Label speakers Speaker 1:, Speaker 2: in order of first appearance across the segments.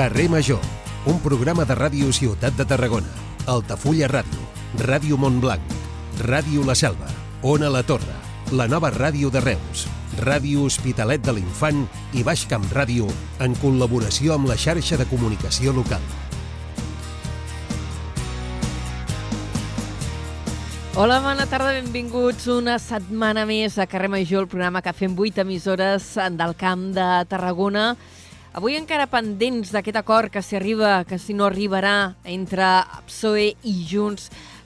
Speaker 1: Carrer Major, un programa de ràdio Ciutat de Tarragona, Altafulla Ràdio, Ràdio Montblanc, Ràdio La Selva, Ona La Torre, la nova ràdio de Reus, Ràdio Hospitalet de l'Infant i Baix Camp Ràdio en col·laboració amb la xarxa de comunicació local.
Speaker 2: Hola, bona tarda, benvinguts una setmana més a Carrer Major, el programa que fem 8 emissores del Camp de Tarragona. Avui encara pendents d'aquest acord que s'hi arriba, que si no arribarà entre PSOE i Junts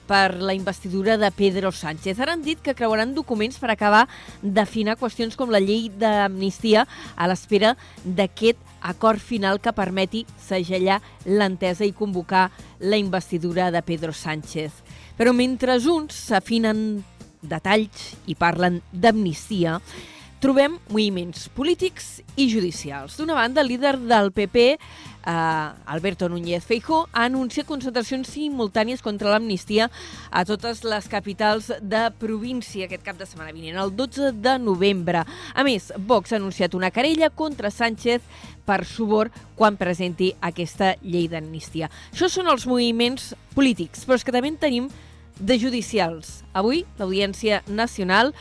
Speaker 2: per la investidura de Pedro Sánchez. Ara han dit que creuaran documents per acabar d'afinar qüestions com la llei d'amnistia a l'espera d'aquest acord final que permeti segellar l'entesa i convocar la investidura de Pedro Sánchez. Però mentre uns s'afinen detalls i parlen d'amnistia, trobem moviments polítics i judicials. D'una banda, el líder del PP, eh, Alberto Núñez Feijó, ha anunciat concentracions simultànies contra l'amnistia a totes les capitals de província aquest cap de setmana vinent, el 12 de novembre. A més, Vox ha anunciat una querella contra Sánchez per subor quan presenti aquesta llei d'amnistia. Això són els moviments polítics, però és que també en tenim de judicials. Avui, l'Audiència Nacional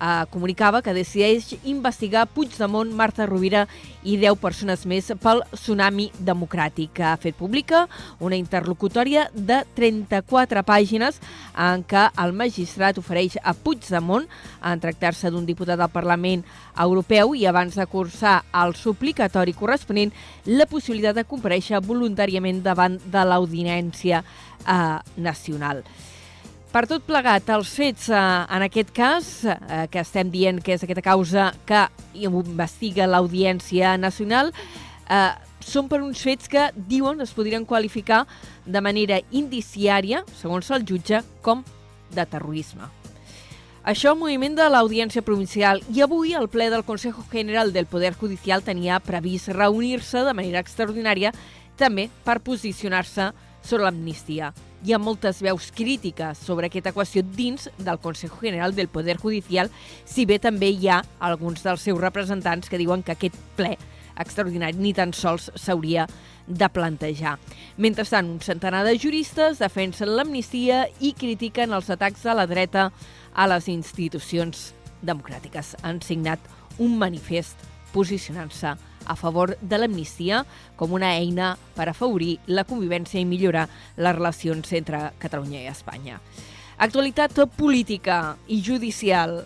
Speaker 2: eh, comunicava que decideix investigar Puigdemont, Marta Rovira i 10 persones més pel tsunami democràtic. Ha fet pública una interlocutòria de 34 pàgines en què el magistrat ofereix a Puigdemont, en tractar-se d'un diputat del Parlament Europeu i abans de cursar el suplicatori corresponent, la possibilitat de compareixer voluntàriament davant de l'Audiència eh, Nacional. Per tot plegat, els fets eh, en aquest cas, eh, que estem dient que és aquesta causa que investiga l'Audiència Nacional, eh, són per uns fets que, diuen, es podrien qualificar de manera indiciària, segons el jutge, com de terrorisme. Això el moviment de l'Audiència Provincial i avui el ple del Consejo General del Poder Judicial tenia previst reunir-se de manera extraordinària també per posicionar-se sobre l'amnistia hi ha moltes veus crítiques sobre aquesta qüestió dins del Consejo General del Poder Judicial, si bé també hi ha alguns dels seus representants que diuen que aquest ple extraordinari ni tan sols s'hauria de plantejar. Mentrestant, un centenar de juristes defensen l'amnistia i critiquen els atacs a la dreta a les institucions democràtiques. Han signat un manifest posicionant-se a favor de l'amnistia com una eina per afavorir la convivència i millorar les relacions entre Catalunya i Espanya. Actualitat política i judicial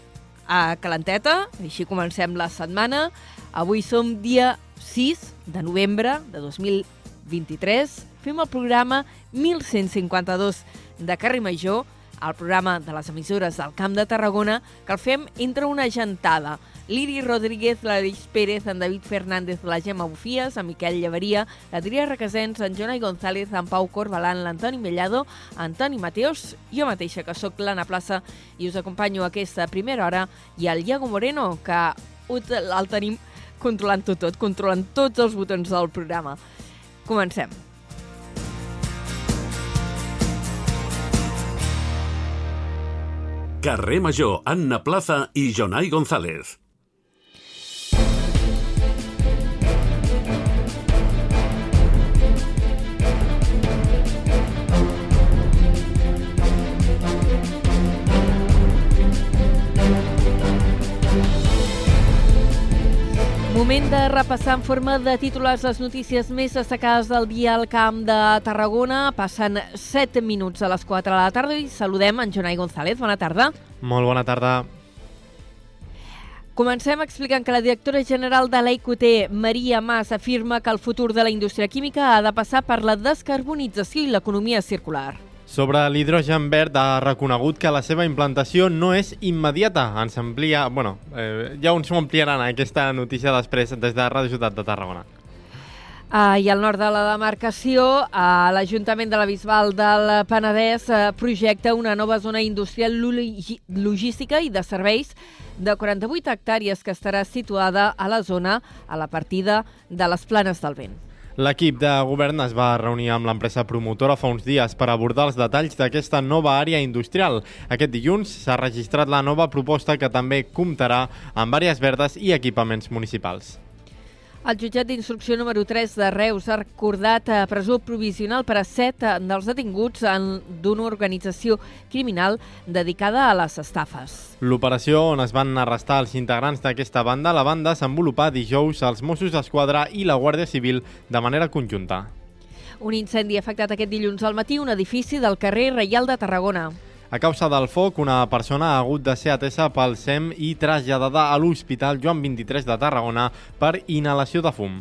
Speaker 2: a Calenteta, així comencem la setmana. Avui som dia 6 de novembre de 2023. Fem el programa 1152 de Carrer Major, el programa de les emissores del Camp de Tarragona, que el fem entre una gentada Liri Rodríguez, l'Aleix Pérez, en David Fernández, la Gemma Bufies, en Miquel Llevaria, l'Adrià Requesens, en Jonai González, en Pau Corbalan, l'Antoni Mellado, Antoni Mateos, jo mateixa, que sóc l'Anna Plaça, i us acompanyo aquesta primera hora, i el Iago Moreno, que el tenim controlant-ho tot, controlant tots els botons del programa. Comencem.
Speaker 3: Carrer Major, Anna Plaza i Jonai González.
Speaker 2: Moment de repassar en forma de titulars les notícies més destacades del dia al Camp de Tarragona. Passen 7 minuts a les 4 de la tarda i saludem en Jonai González. Bona tarda.
Speaker 4: Molt bona tarda.
Speaker 2: Comencem explicant que la directora general de l'EICUT, Maria Mas, afirma que el futur de la indústria química ha de passar per la descarbonització i l'economia circular.
Speaker 4: Sobre l'hidrogen verd ha reconegut que la seva implantació no és immediata. Ens amplia... Bueno, eh, ja uns s'ho ampliaran aquesta notícia després des de Ràdio Ciutat de Tarragona.
Speaker 2: Uh, I al nord de la demarcació, uh, l'Ajuntament de la Bisbal del Penedès uh, projecta una nova zona industrial logística i de serveis de 48 hectàrees que estarà situada a la zona a la partida de les Planes del Vent.
Speaker 4: L'equip de govern es va reunir amb l'empresa promotora fa uns dies per abordar els detalls d'aquesta nova àrea industrial. Aquest dilluns s'ha registrat la nova proposta que també comptarà amb àrees verdes i equipaments municipals.
Speaker 2: El jutjat d'instrucció número 3 de Reus ha recordat a presó provisional per a set eh, dels detinguts en- d'una organització criminal dedicada a les estafes.
Speaker 4: L'operació on es van arrestar els integrants d'aquesta banda la van desenvolupar dijous els Mossos d'Esquadra i la Guàrdia Civil de manera conjunta.
Speaker 2: Un incendi ha afectat aquest dilluns al matí un edifici del carrer Reial de Tarragona.
Speaker 4: A causa del foc, una persona ha hagut de ser atesa pel SEM i traslladada a l'Hospital Joan 23 de Tarragona per inhalació de fum.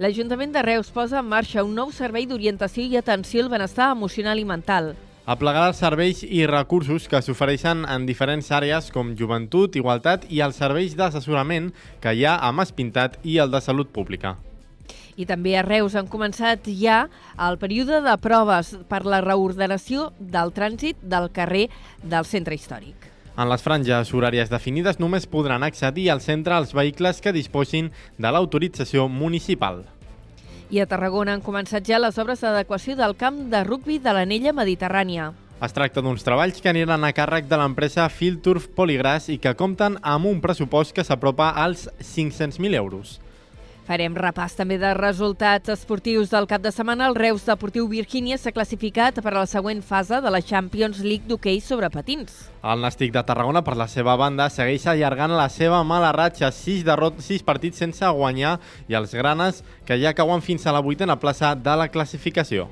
Speaker 2: L'Ajuntament de Reus posa en marxa un nou servei d'orientació i atenció al benestar emocional i mental.
Speaker 4: Aplegarà els serveis i recursos que s'ofereixen en diferents àrees com joventut, igualtat i els serveis d'assessorament que hi ha a Mas Pintat i el de Salut Pública.
Speaker 2: I també a Reus han començat ja el període de proves per la reordenació del trànsit del carrer del centre històric.
Speaker 4: En les franges horàries definides només podran accedir al centre els vehicles que disposin de l'autorització municipal.
Speaker 2: I a Tarragona han començat ja les obres d'adequació del camp de rugbi de l'anella mediterrània.
Speaker 4: Es tracta d'uns treballs que aniran a càrrec de l'empresa Filturf Poligràs i que compten amb un pressupost que s'apropa als 500.000 euros.
Speaker 2: Farem repàs també de resultats esportius del cap de setmana. El Reus Deportiu Virgínia s'ha classificat per a la següent fase de la Champions League d'hoquei sobre patins.
Speaker 4: El Nàstic de Tarragona, per la seva banda, segueix allargant la seva mala ratxa, 6, derrot, 6 partits sense guanyar, i els granes, que ja cauen fins a la vuitena plaça de la classificació.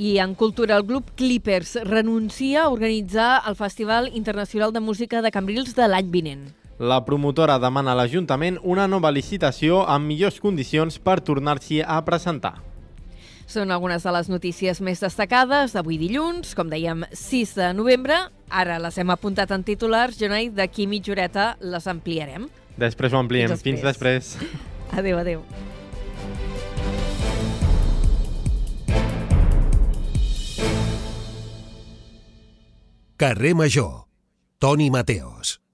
Speaker 2: I en cultura, el grup Clippers renuncia a organitzar el Festival Internacional de Música de Cambrils de l'any vinent.
Speaker 4: La promotora demana a l'Ajuntament una nova licitació amb millors condicions per tornar-s'hi a presentar.
Speaker 2: Són algunes de les notícies més destacades d'avui dilluns, com dèiem, 6 de novembre. Ara les hem apuntat en titulars, Jonai, d'aquí mitja horeta les ampliarem.
Speaker 4: Després ho ampliem.
Speaker 2: Fins
Speaker 4: Fins després.
Speaker 2: Adéu, adéu.
Speaker 1: Carrer Major. Toni Mateos.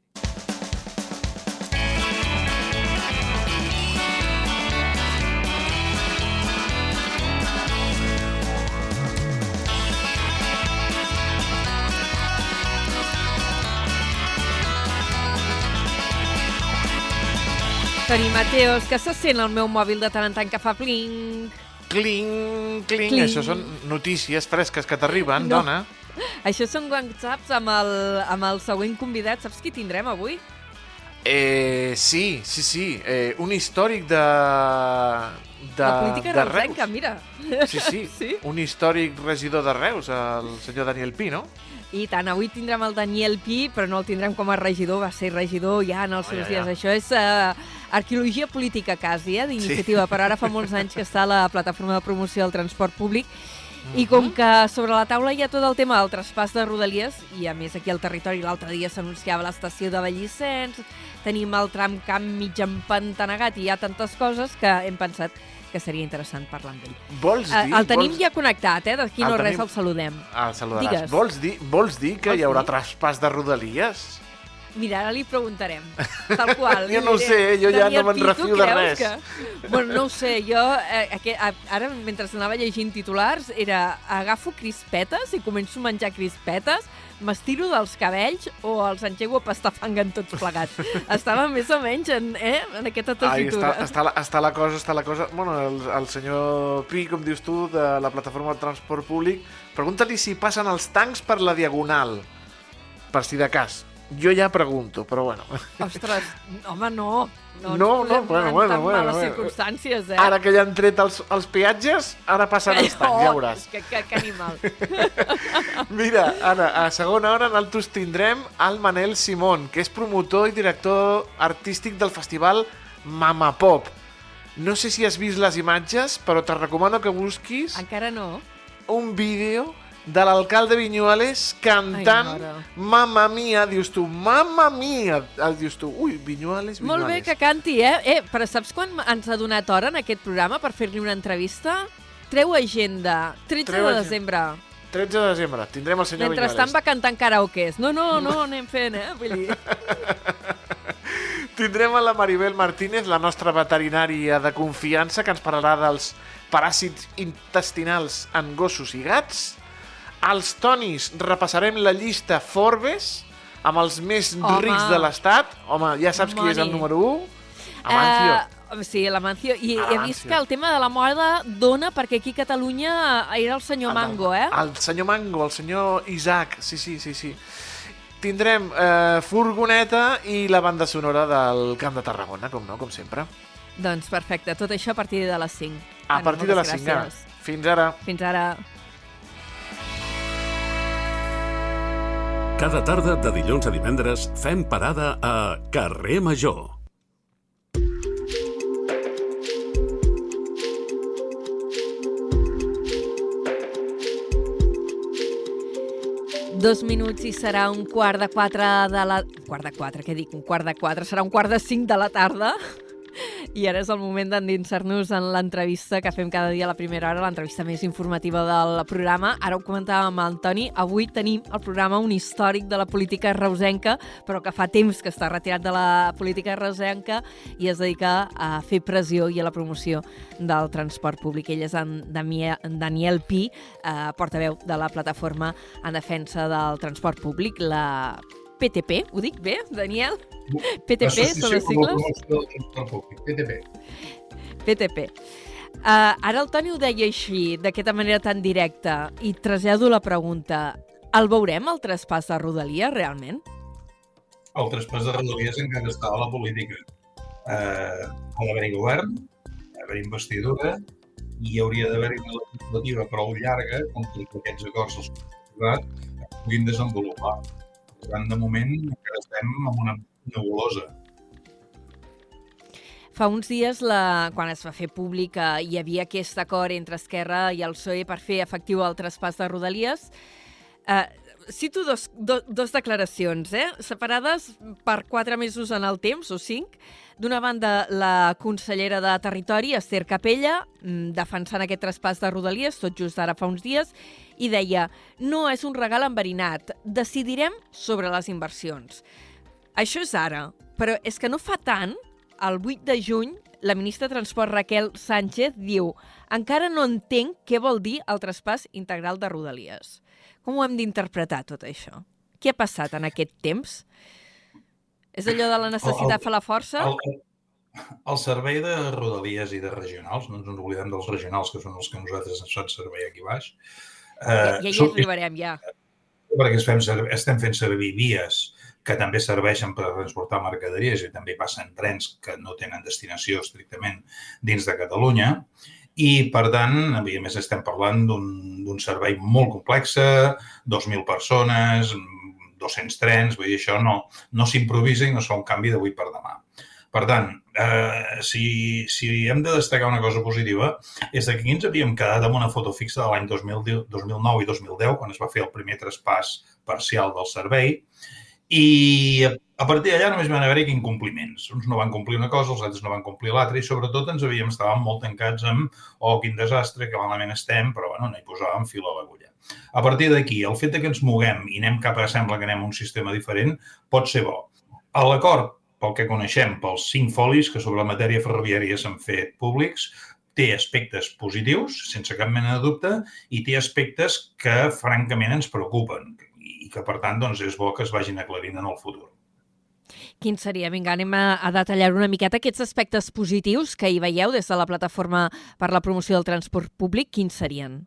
Speaker 2: Toni Mateos, que se sent el meu mòbil de tant en tant que fa pling.
Speaker 5: Cling, cling,
Speaker 2: Cling.
Speaker 5: Això són notícies fresques que t'arriben,
Speaker 2: No.
Speaker 5: dona.
Speaker 2: Això són whatsapps amb el, amb el següent convidat. Saps qui tindrem avui?
Speaker 5: Eh, sí, sí, sí. Eh, un històric de... de
Speaker 2: la política
Speaker 5: de Reus.
Speaker 2: mira.
Speaker 5: Sí, sí,
Speaker 2: Sí?
Speaker 5: Un històric regidor de Reus, el senyor Daniel Pi, no?
Speaker 2: I tant, avui tindrem el Daniel Pi, però no el tindrem com a regidor, va ser regidor ja en els
Speaker 5: Oh,
Speaker 2: seus
Speaker 5: ja, ja.
Speaker 2: dies. Això és uh, arqueologia política quasi, eh, d'iniciativa, però ara fa molts anys que està a la plataforma de promoció del transport públic i com que sobre la taula hi ha tot el tema del traspàs de Rodalies, i a més aquí al territori l'altre dia s'anunciava l'estació de Vallissens, tenim el tram camp mig empantanegat i hi ha tantes coses que hem pensat que seria interessant parlar amb ell.
Speaker 5: Vols
Speaker 2: Eh,
Speaker 5: dir...
Speaker 2: el tenim
Speaker 5: vols...
Speaker 2: ja connectat, eh? D'aquí
Speaker 5: El
Speaker 2: no res
Speaker 5: tenim-
Speaker 2: el saludem.
Speaker 5: Ah, el saludaràs.
Speaker 2: Digues.
Speaker 5: Vols dir, vols dir que
Speaker 2: Vols
Speaker 5: hi haurà
Speaker 2: dir?
Speaker 5: traspàs de Rodalies?
Speaker 2: Mira, ara li preguntarem, tal qual.
Speaker 5: Jo no ho sé, jo ja no me'n refio de res.
Speaker 2: Que... Bueno, no ho sé, jo eh, aquest, ara mentre anava llegint titulars era agafo crispetes i començo a menjar crispetes, m'estiro dels cabells o els engego a pastar fang en tots plegats. Estava més o menys en, eh, en aquesta
Speaker 5: Ai,
Speaker 2: tessitura.
Speaker 5: està, està, la, està la cosa, està la cosa... Bueno, el, el senyor Pi, com dius tu, de la plataforma de transport públic, pregunta-li si passen els tancs per la diagonal, per si de cas. Jo ja pregunto, però bueno.
Speaker 2: Ostres, home, no. No,
Speaker 5: No, no, bueno,
Speaker 2: en
Speaker 5: bueno, bueno, bueno.
Speaker 2: circumstàncies, eh?
Speaker 5: Ara que ja han tret els, els peatges, ara passen els tancs, ja veuràs.
Speaker 2: Que, que, que animal.
Speaker 5: Mira, ara, a segona hora nosaltres tindrem el Manel Simón, que és promotor i director artístic del festival Mama Pop. No sé si has vist les imatges, però te recomano que busquis
Speaker 2: Encara no.
Speaker 5: un vídeo de l'alcalde Viñuales cantant
Speaker 2: Ai.
Speaker 5: Mamma Mia, dius tu, Mamma Mia, el dius tu, ui, Viñuales, Viñuales.
Speaker 2: Molt bé que canti, eh? eh? Però saps quan ens ha donat hora en aquest programa per fer-li una entrevista? Treu agenda, 13
Speaker 5: Treu
Speaker 2: de
Speaker 5: agenda.
Speaker 2: desembre.
Speaker 5: 13 de desembre, tindrem el senyor
Speaker 2: Mentrestant
Speaker 5: Viñuales.
Speaker 2: va cantant karaokes. No, no, no, anem fent, eh? Vull dir...
Speaker 5: Tindrem a la Maribel Martínez, la nostra veterinària de confiança, que ens parlarà dels paràsits intestinals en gossos i gats. Als Tonis repassarem la llista Forbes amb els més
Speaker 2: Home.
Speaker 5: rics de l'estat. Home, ja saps qui és el
Speaker 2: Money.
Speaker 5: número 1? Amancio.
Speaker 2: Eh, Sí, l'Amancio. I he
Speaker 5: Amancio.
Speaker 2: vist que el tema de la moda dona perquè aquí a Catalunya era el senyor
Speaker 5: El
Speaker 2: Mango, eh?
Speaker 5: El senyor Mango, el senyor Isaac, sí, sí, sí, sí. Tindrem eh, furgoneta i la banda sonora del Camp de Tarragona, com no, com sempre.
Speaker 2: Doncs perfecte, tot això a partir de les 5.
Speaker 5: A partir de les
Speaker 2: moltes
Speaker 5: 5.
Speaker 2: gràcies.
Speaker 5: Fins ara.
Speaker 2: Fins ara.
Speaker 3: Cada tarda de dilluns a divendres fem parada a Carrer Major.
Speaker 2: Dos minuts i serà un quart de quatre de la... Quart de quatre, què dic? Un quart de quatre. Serà un quart de cinc de la tarda. I ara és el moment d'endinsar-nos en l'entrevista que fem cada dia a la primera hora, l'entrevista més informativa del programa. Ara ho comentàvem amb el Toni. Avui tenim al programa un històric de la política reusenca, però que fa temps que està retirat de la política reusenca i es dedica a fer pressió i a la promoció del transport públic. Ell és en Daniel Pi, eh, portaveu de la plataforma en defensa del transport públic, la PTP, ho dic bé, Daniel? PTP són les sigles?
Speaker 6: PTP.
Speaker 2: PTP. Uh, ara el Toni ho deia així, d'aquesta manera tan directa, i trasllado la pregunta. El veurem, el traspàs de Rodalia, realment?
Speaker 6: El traspàs de Rodalies encara està a la política. Eh, ha d'haver-hi govern, ha d'haver-hi investidura, i hauria d'haver-hi una legislativa prou llarga com perquè aquests acords els puguin desenvolupar. Tant, de moment, encara estem en una nebulosa.
Speaker 2: Fa uns dies, la, quan es va fer públic que hi havia aquest acord entre Esquerra i el PSOE per fer efectiu el traspàs de Rodalies, eh, cito dos, do, dos declaracions, eh, separades per quatre mesos en el temps, o cinc. D'una banda, la consellera de Territori, Esther Capella, mm, defensant aquest traspàs de Rodalies, tot just ara fa uns dies, i deia no és un regal enverinat, decidirem sobre les inversions. Això és ara, però és que no fa tant, el 8 de juny, la ministra de Transport Raquel Sánchez diu encara no entenc què vol dir el traspàs integral de Rodalies. Com ho hem d'interpretar, tot això? Què ha passat en aquest temps? És allò de la necessitat
Speaker 6: El-
Speaker 2: fa la força?
Speaker 6: El, el servei de Rodalies i de regionals, no ens en oblidem dels regionals, que són els que nosaltres ens fan servei aquí baix, eh,
Speaker 2: ja hi
Speaker 6: són-
Speaker 2: arribarem, ja.
Speaker 6: perquè es fem, estem fent servir vies que també serveixen per transportar mercaderies i també passen trens que no tenen destinació estrictament dins de Catalunya. I, per tant, a més estem parlant d'un servei molt complex, 2.000 persones, 200 trens, vull dir, això no, no s'improvisa i no es fa un canvi d'avui per demà. Per tant, eh, si, si hem de destacar una cosa positiva, és que aquí ens havíem quedat amb una foto fixa de l'any 2010 2009 i 2010, quan es va fer el primer traspàs parcial del servei, i a- partir d'allà només van haver-hi incompliments. Uns no van complir una cosa, els altres no van complir l'altra, i sobretot ens havíem, estàvem molt tancats amb oh, quin desastre, que malament estem, però bueno, no hi posàvem fil a l'agulla. A partir d'aquí, el fet que ens moguem i anem cap a, sembla que anem a un sistema diferent, pot ser bo. A l'acord, pel que coneixem, pels cinc folis que sobre la matèria ferroviària s'han fet públics, té aspectes positius, sense cap mena de dubte, i té aspectes que, francament, ens preocupen que, per tant, doncs, és bo que es vagin aclarint en el futur.
Speaker 2: Quin seria? Vinga, anem a, a detallar una miqueta aquests aspectes positius que hi veieu des de la plataforma per la promoció del transport públic. Quins serien?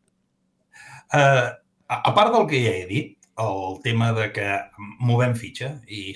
Speaker 6: Uh, a a part del que ja he dit, el tema de que movem fitxa i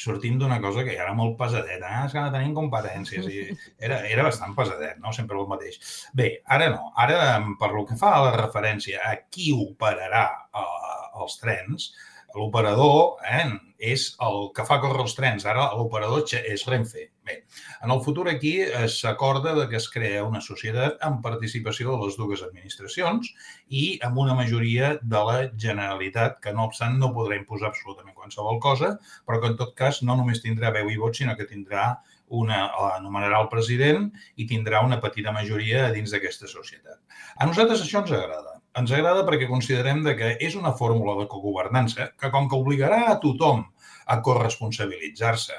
Speaker 6: sortim d'una cosa que ja era molt pesadet. Ah, és que no tenim competències. I era, era bastant pesadet, no? Sempre el mateix. Bé, ara no. Ara, per lo que fa a la referència a qui operarà uh, els trens, l'operador eh, és el que fa córrer els trens. Ara l'operador és Renfe. Bé, en el futur aquí eh, s'acorda que es crea una societat amb participació de les dues administracions i amb una majoria de la Generalitat, que no obstant no podrà imposar absolutament qualsevol cosa, però que en tot cas no només tindrà veu i vot, sinó que tindrà una, anomenarà el president i tindrà una petita majoria dins d'aquesta societat. A nosaltres això ens agrada. Ens agrada perquè considerem de que és una fórmula de cogovernança que, com que obligarà a tothom a corresponsabilitzar-se,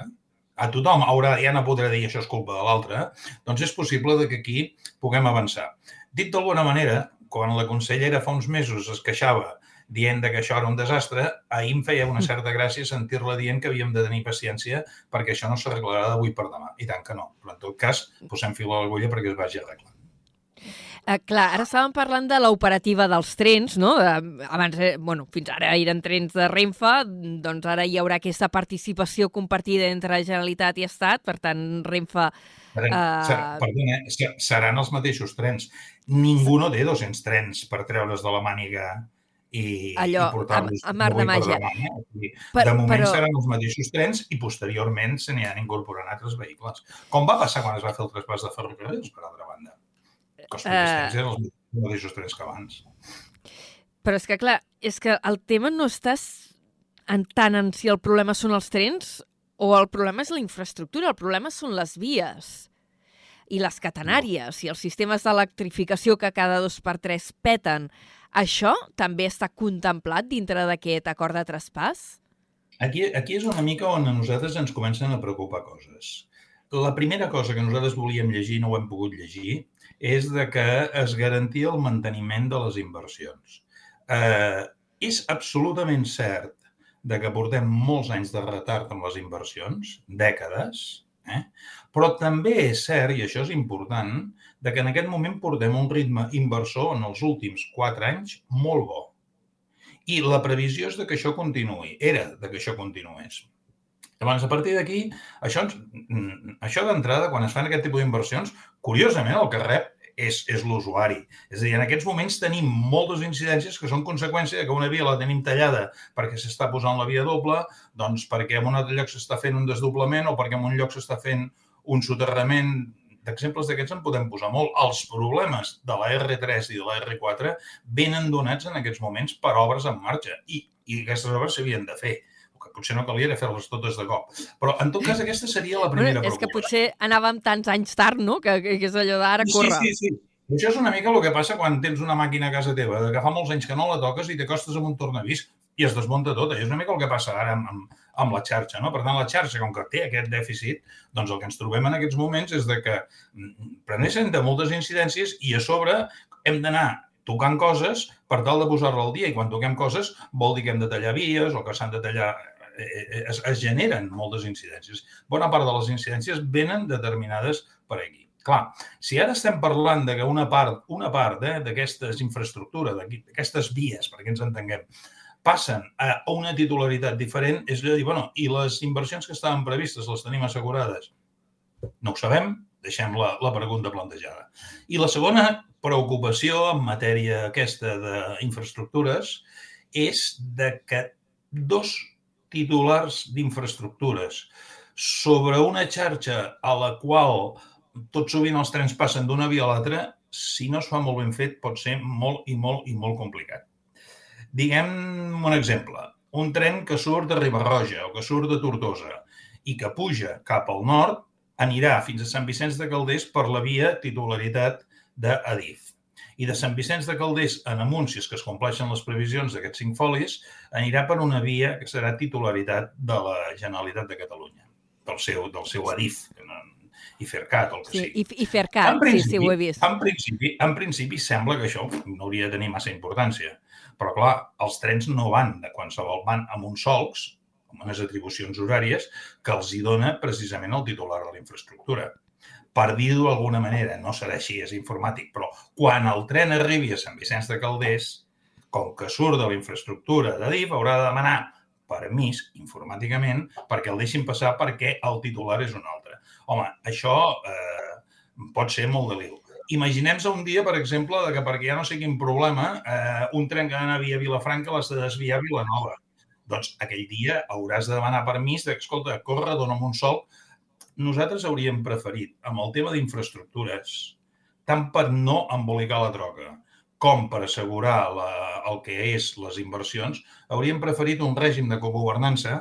Speaker 6: a tothom haurà, ja no podrà dir això és culpa de l'altre, doncs és possible de que aquí puguem avançar. Dit d'alguna manera, quan la consellera fa uns mesos es queixava dient que això era un desastre, ahir em feia una certa gràcia sentir-la dient que havíem de tenir paciència perquè això no s'arreglarà d'avui per demà. I tant que no. Però en tot cas, posem fil a l'agulla perquè es vagi arreglant.
Speaker 2: Eh, clar, ara estàvem parlant de l'operativa dels trens, no? Eh, abans, eh, bueno, fins ara eren trens de Renfe, doncs ara hi haurà aquesta participació compartida entre Generalitat i Estat, per tant, Renfe...
Speaker 6: Uh... Perdona, eh? seran els mateixos trens. Ningú no té 200 trens per treure's de la màniga i,
Speaker 2: Allò,
Speaker 6: i portar-los
Speaker 2: a, a mar de màgia.
Speaker 6: Demà, eh? per, de moment però... seran els mateixos trens i posteriorment se n'hi han incorporat altres vehicles. Com va passar quan es va fer el traspàs de ferrocarrils, per altra banda? Que els primers uh... eren els mateixos trens que abans.
Speaker 2: Però és que, clar, és que el tema no està en tant en si el problema són els trens o el problema és la infraestructura, el problema són les vies i les catenàries i els sistemes d'electrificació que cada dos per tres peten. Això també està contemplat dintre d'aquest acord de traspàs?
Speaker 6: Aquí, aquí és una mica on a nosaltres ens comencen a preocupar coses. La primera cosa que nosaltres volíem llegir no ho hem pogut llegir és de que es garantia el manteniment de les inversions. Eh, és absolutament cert de que portem molts anys de retard amb les inversions, dècades, eh? però també és cert, i això és important, de que en aquest moment portem un ritme inversor en els últims quatre anys molt bo. I la previsió és de que això continuï, era de que això continués. Llavors, a partir d'aquí, això, mm, això d'entrada, quan es fan aquest tipus d'inversions, curiosament el que rep és, és l'usuari. És a dir, en aquests moments tenim moltes incidències que són conseqüència de que una via la tenim tallada perquè s'està posant la via doble, doncs perquè en un altre lloc s'està fent un desdoblament o perquè en un lloc s'està fent un soterrament d'exemples d'aquests en podem posar molt. Els problemes de la R3 i de la R4 venen donats en aquests moments per obres en marxa i, i aquestes obres s'havien de fer que potser no calia fer-les totes de cop. Però, en tot cas, aquesta seria la primera
Speaker 2: bueno, És que potser anàvem tants anys tard, no?, que, que, és allò d'ara córrer.
Speaker 6: Sí, sí, sí. Això és una mica el que passa quan tens una màquina a casa teva, que fa molts anys que no la toques i t'acostes amb un tornavís i es desmunta tot. Això és una mica el que passa ara amb, amb, amb la xarxa. No? Per tant, la xarxa, com que té aquest dèficit, doncs el que ens trobem en aquests moments és de que mm, preneixen de moltes incidències i a sobre hem d'anar tocant coses per tal de posar-la al dia i quan toquem coses vol dir que hem de tallar vies o que s'han de tallar es, es generen moltes incidències. Bona part de les incidències venen determinades per aquí. Clar, si ara estem parlant de que una part, una part eh, d'aquestes infraestructures, d'aquestes vies, perquè ens entenguem, passen a una titularitat diferent, és allò de dir, bueno, i les inversions que estaven previstes les tenim assegurades? No ho sabem, deixem la, la pregunta plantejada. I la segona preocupació en matèria aquesta d'infraestructures és de que dos titulars d'infraestructures sobre una xarxa a la qual tot sovint els trens passen d'una via a l'altra, si no es fa molt ben fet, pot ser molt i molt i molt complicat. Diguem un exemple. Un tren que surt de Ribarroja o que surt de Tortosa i que puja cap al nord anirà fins a Sant Vicenç de Calders per la via titularitat d'Adif i de Sant Vicenç de Calders en amunt, si és que es compleixen les previsions d'aquests cinc folis, anirà per una via que serà titularitat de la Generalitat de Catalunya, del seu, del seu ADIF, i Fercat, el que
Speaker 2: sí,
Speaker 6: sigui.
Speaker 2: I, i Fercat, sí, sí, ho he vist.
Speaker 6: En principi, en principi sembla que això no hauria de tenir massa importància. Però, clar, els trens no van de qualsevol, van amb uns solcs, amb unes atribucions horàries, que els hi dona precisament el titular de la infraestructura per dir-ho d'alguna manera, no serà així, és informàtic, però quan el tren arribi a Sant Vicenç de Calders, com que surt de la infraestructura de DIF, haurà de demanar permís informàticament perquè el deixin passar perquè el titular és un altre. Home, això eh, pot ser molt de liu. Imaginem-se un dia, per exemple, de que perquè ja no sé quin problema, eh, un tren que anava via Vilafranca l'has de desviar a Vilanova. Doncs aquell dia hauràs de demanar permís de, escolta, corre, dona'm un sol, nosaltres hauríem preferit, amb el tema d'infraestructures, tant per no embolicar la troca com per assegurar la, el que és les inversions, hauríem preferit un règim de cogovernança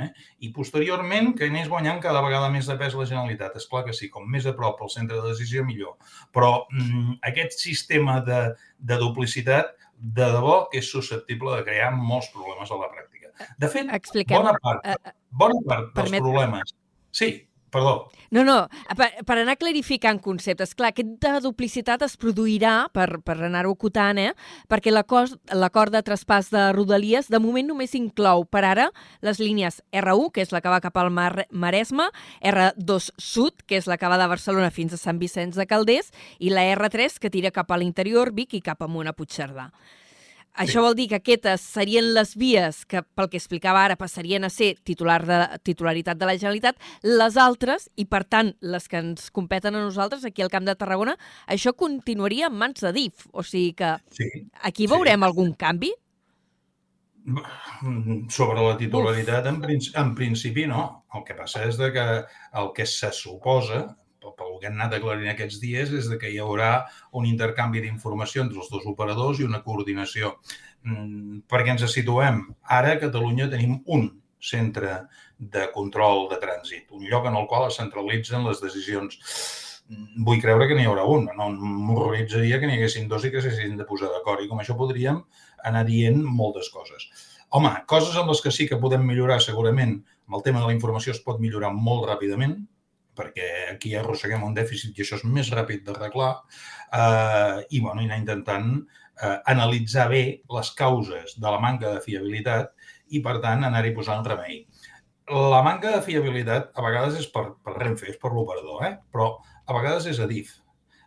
Speaker 6: eh? i posteriorment que anés guanyant cada vegada més de pes la Generalitat. És clar que sí, com més a prop el centre de decisió, millor. Però mm, aquest sistema de, de duplicitat, de debò que és susceptible de crear molts problemes a la pràctica. De fet,
Speaker 2: Expliquem.
Speaker 6: bona part,
Speaker 2: eh, eh,
Speaker 6: bona part dels Permet... problemes... Sí, Perdó.
Speaker 2: No, no, per, per anar clarificant conceptes. Clar, aquesta duplicitat es produirà, per, per anar-ho acotant, eh? perquè l'acord de traspàs de Rodalies de moment només inclou per ara les línies R1, que és la que va cap al Mar Maresme, R2 Sud, que és la que va de Barcelona fins a Sant Vicenç de Calders, i la R3, que tira cap a l'interior, Vic i cap amunt a Puigcerdà. Això vol dir que aquestes serien les vies que, pel que explicava ara, passarien a ser titular de, titularitat de la Generalitat, les altres, i per tant les que ens competen a nosaltres aquí al Camp de Tarragona, això continuaria en mans de DIF. O sigui que sí, aquí veurem sí. algun canvi?
Speaker 6: Sobre la titularitat, en, en principi no. El que passa és de que el que se suposa, pel que han anat aclarint aquests dies és de que hi haurà un intercanvi d'informació entre els dos operadors i una coordinació. Mm, perquè ens situem, ara a Catalunya tenim un centre de control de trànsit, un lloc en el qual es centralitzen les decisions. Mm, vull creure que n'hi haurà un, no m'horroritzaria que n'hi haguessin dos i que s'hagin de posar d'acord. I com això podríem anar dient moltes coses. Home, coses amb les que sí que podem millorar segurament, amb el tema de la informació es pot millorar molt ràpidament, perquè aquí arrosseguem un dèficit i això és més ràpid d'arreglar, eh, i bueno, anar intentant eh, analitzar bé les causes de la manca de fiabilitat i, per tant, anar-hi posant remei. La manca de fiabilitat a vegades és per, per Renfe, és per l'operador, eh? però a vegades és Adif,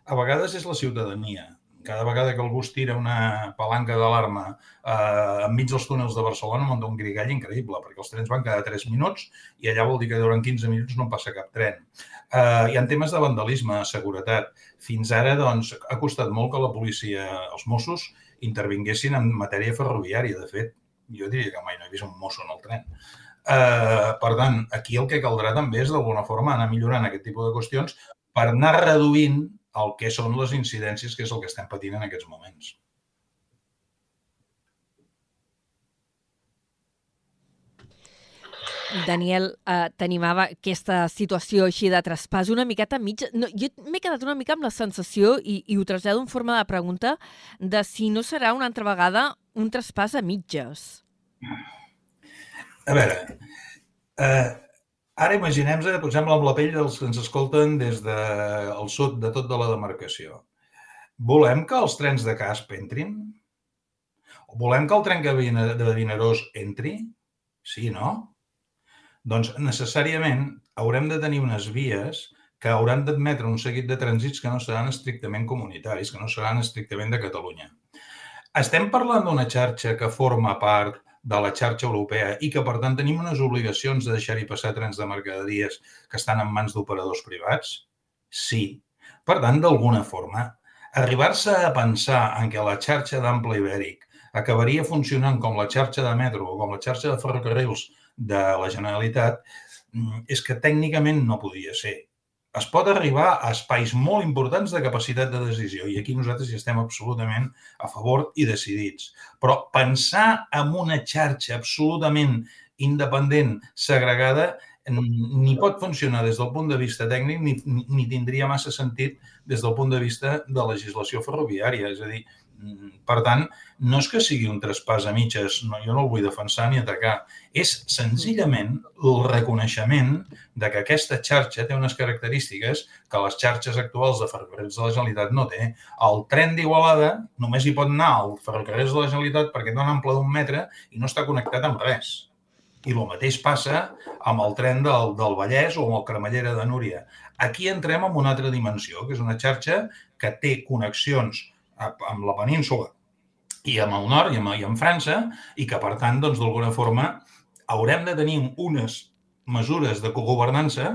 Speaker 6: a vegades és la ciutadania, cada vegada que algú es tira una palanca d'alarma eh, enmig dels túnels de Barcelona munta un grigall increïble, perquè els trens van cada 3 minuts i allà vol dir que durant 15 minuts no passa cap tren. Eh, hi ha temes de vandalisme, seguretat. Fins ara doncs, ha costat molt que la policia, els Mossos, intervinguessin en matèria ferroviària. De fet, jo diria que mai no he vist un mosso en el tren. Eh, per tant, aquí el que caldrà també és d'alguna forma anar millorant aquest tipus de qüestions per anar reduint el que són les incidències, que és el que estem patint en aquests moments.
Speaker 2: Daniel, eh, t'animava aquesta situació així de traspàs una miqueta mig... No, jo m'he quedat una mica amb la sensació, i, i ho trasllado en forma de pregunta, de si no serà una altra vegada un traspàs a mitges.
Speaker 6: A veure, eh, Ara imaginem-nos, posem-la amb la pell dels que ens escolten des del de, sud de tot de la demarcació. Volem que els trens de casp entrin? O volem que el tren de Vinaròs entri? Sí, no? Doncs necessàriament haurem de tenir unes vies que hauran d'admetre un seguit de trànsits que no seran estrictament comunitaris, que no seran estrictament de Catalunya. Estem parlant d'una xarxa que forma part de la xarxa europea i que, per tant, tenim unes obligacions de deixar-hi passar trens de mercaderies que estan en mans d'operadors privats? Sí. Per tant, d'alguna forma, arribar-se a pensar en què la xarxa d'ample ibèric acabaria funcionant com la xarxa de metro o com la xarxa de ferrocarrils de la Generalitat mm, és que tècnicament no podia ser es pot arribar a espais molt importants de capacitat de decisió i aquí nosaltres hi estem absolutament a favor i decidits. Però pensar en una xarxa absolutament independent, segregada, ni pot funcionar des del punt de vista tècnic ni, ni tindria massa sentit des del punt de vista de legislació ferroviària. És a dir, per tant, no és que sigui un traspàs a mitges, no, jo no el vull defensar ni atacar, és senzillament el reconeixement de que aquesta xarxa té unes característiques que les xarxes actuals de ferrocarrils de la Generalitat no té. El tren d'Igualada només hi pot anar al ferrocarrils de la Generalitat perquè té un ample d'un metre i no està connectat amb res. I el mateix passa amb el tren del, del Vallès o amb el Cremallera de Núria. Aquí entrem en una altra dimensió, que és una xarxa que té connexions amb la península i amb el nord i amb, i amb França i que, per tant, doncs, d'alguna forma haurem de tenir unes mesures de cogovernança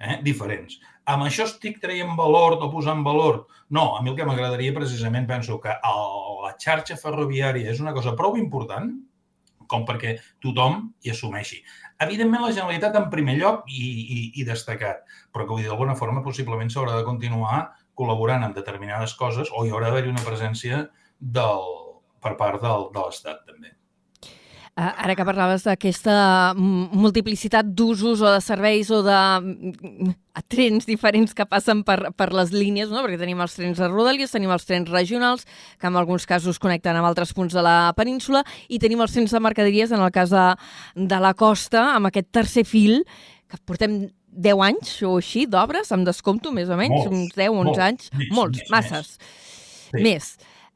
Speaker 6: eh, diferents. Amb això estic traient valor o posant valor? No, a mi el que m'agradaria precisament penso que el, la xarxa ferroviària és una cosa prou important com perquè tothom hi assumeixi. Evidentment, la Generalitat en primer lloc i, i, i destacat, però que d'alguna forma possiblement s'haurà de continuar col·laborant amb determinades coses o hi haurà d'haver una presència del, per part del, de l'Estat també.
Speaker 2: Uh, ara que parlaves d'aquesta multiplicitat d'usos o de serveis o de trens diferents que passen per, per les línies, no? perquè tenim els trens de Rodalies, tenim els trens regionals, que en alguns casos connecten amb altres punts de la península, i tenim els trens de mercaderies, en el cas de, de la costa, amb aquest tercer fil, que portem 10 anys o així d'obres, em descompto més o menys,
Speaker 6: Molts,
Speaker 2: uns 10, 11
Speaker 6: molts,
Speaker 2: anys,
Speaker 6: més,
Speaker 2: molts,
Speaker 6: més,
Speaker 2: masses,
Speaker 6: Sí.
Speaker 2: més.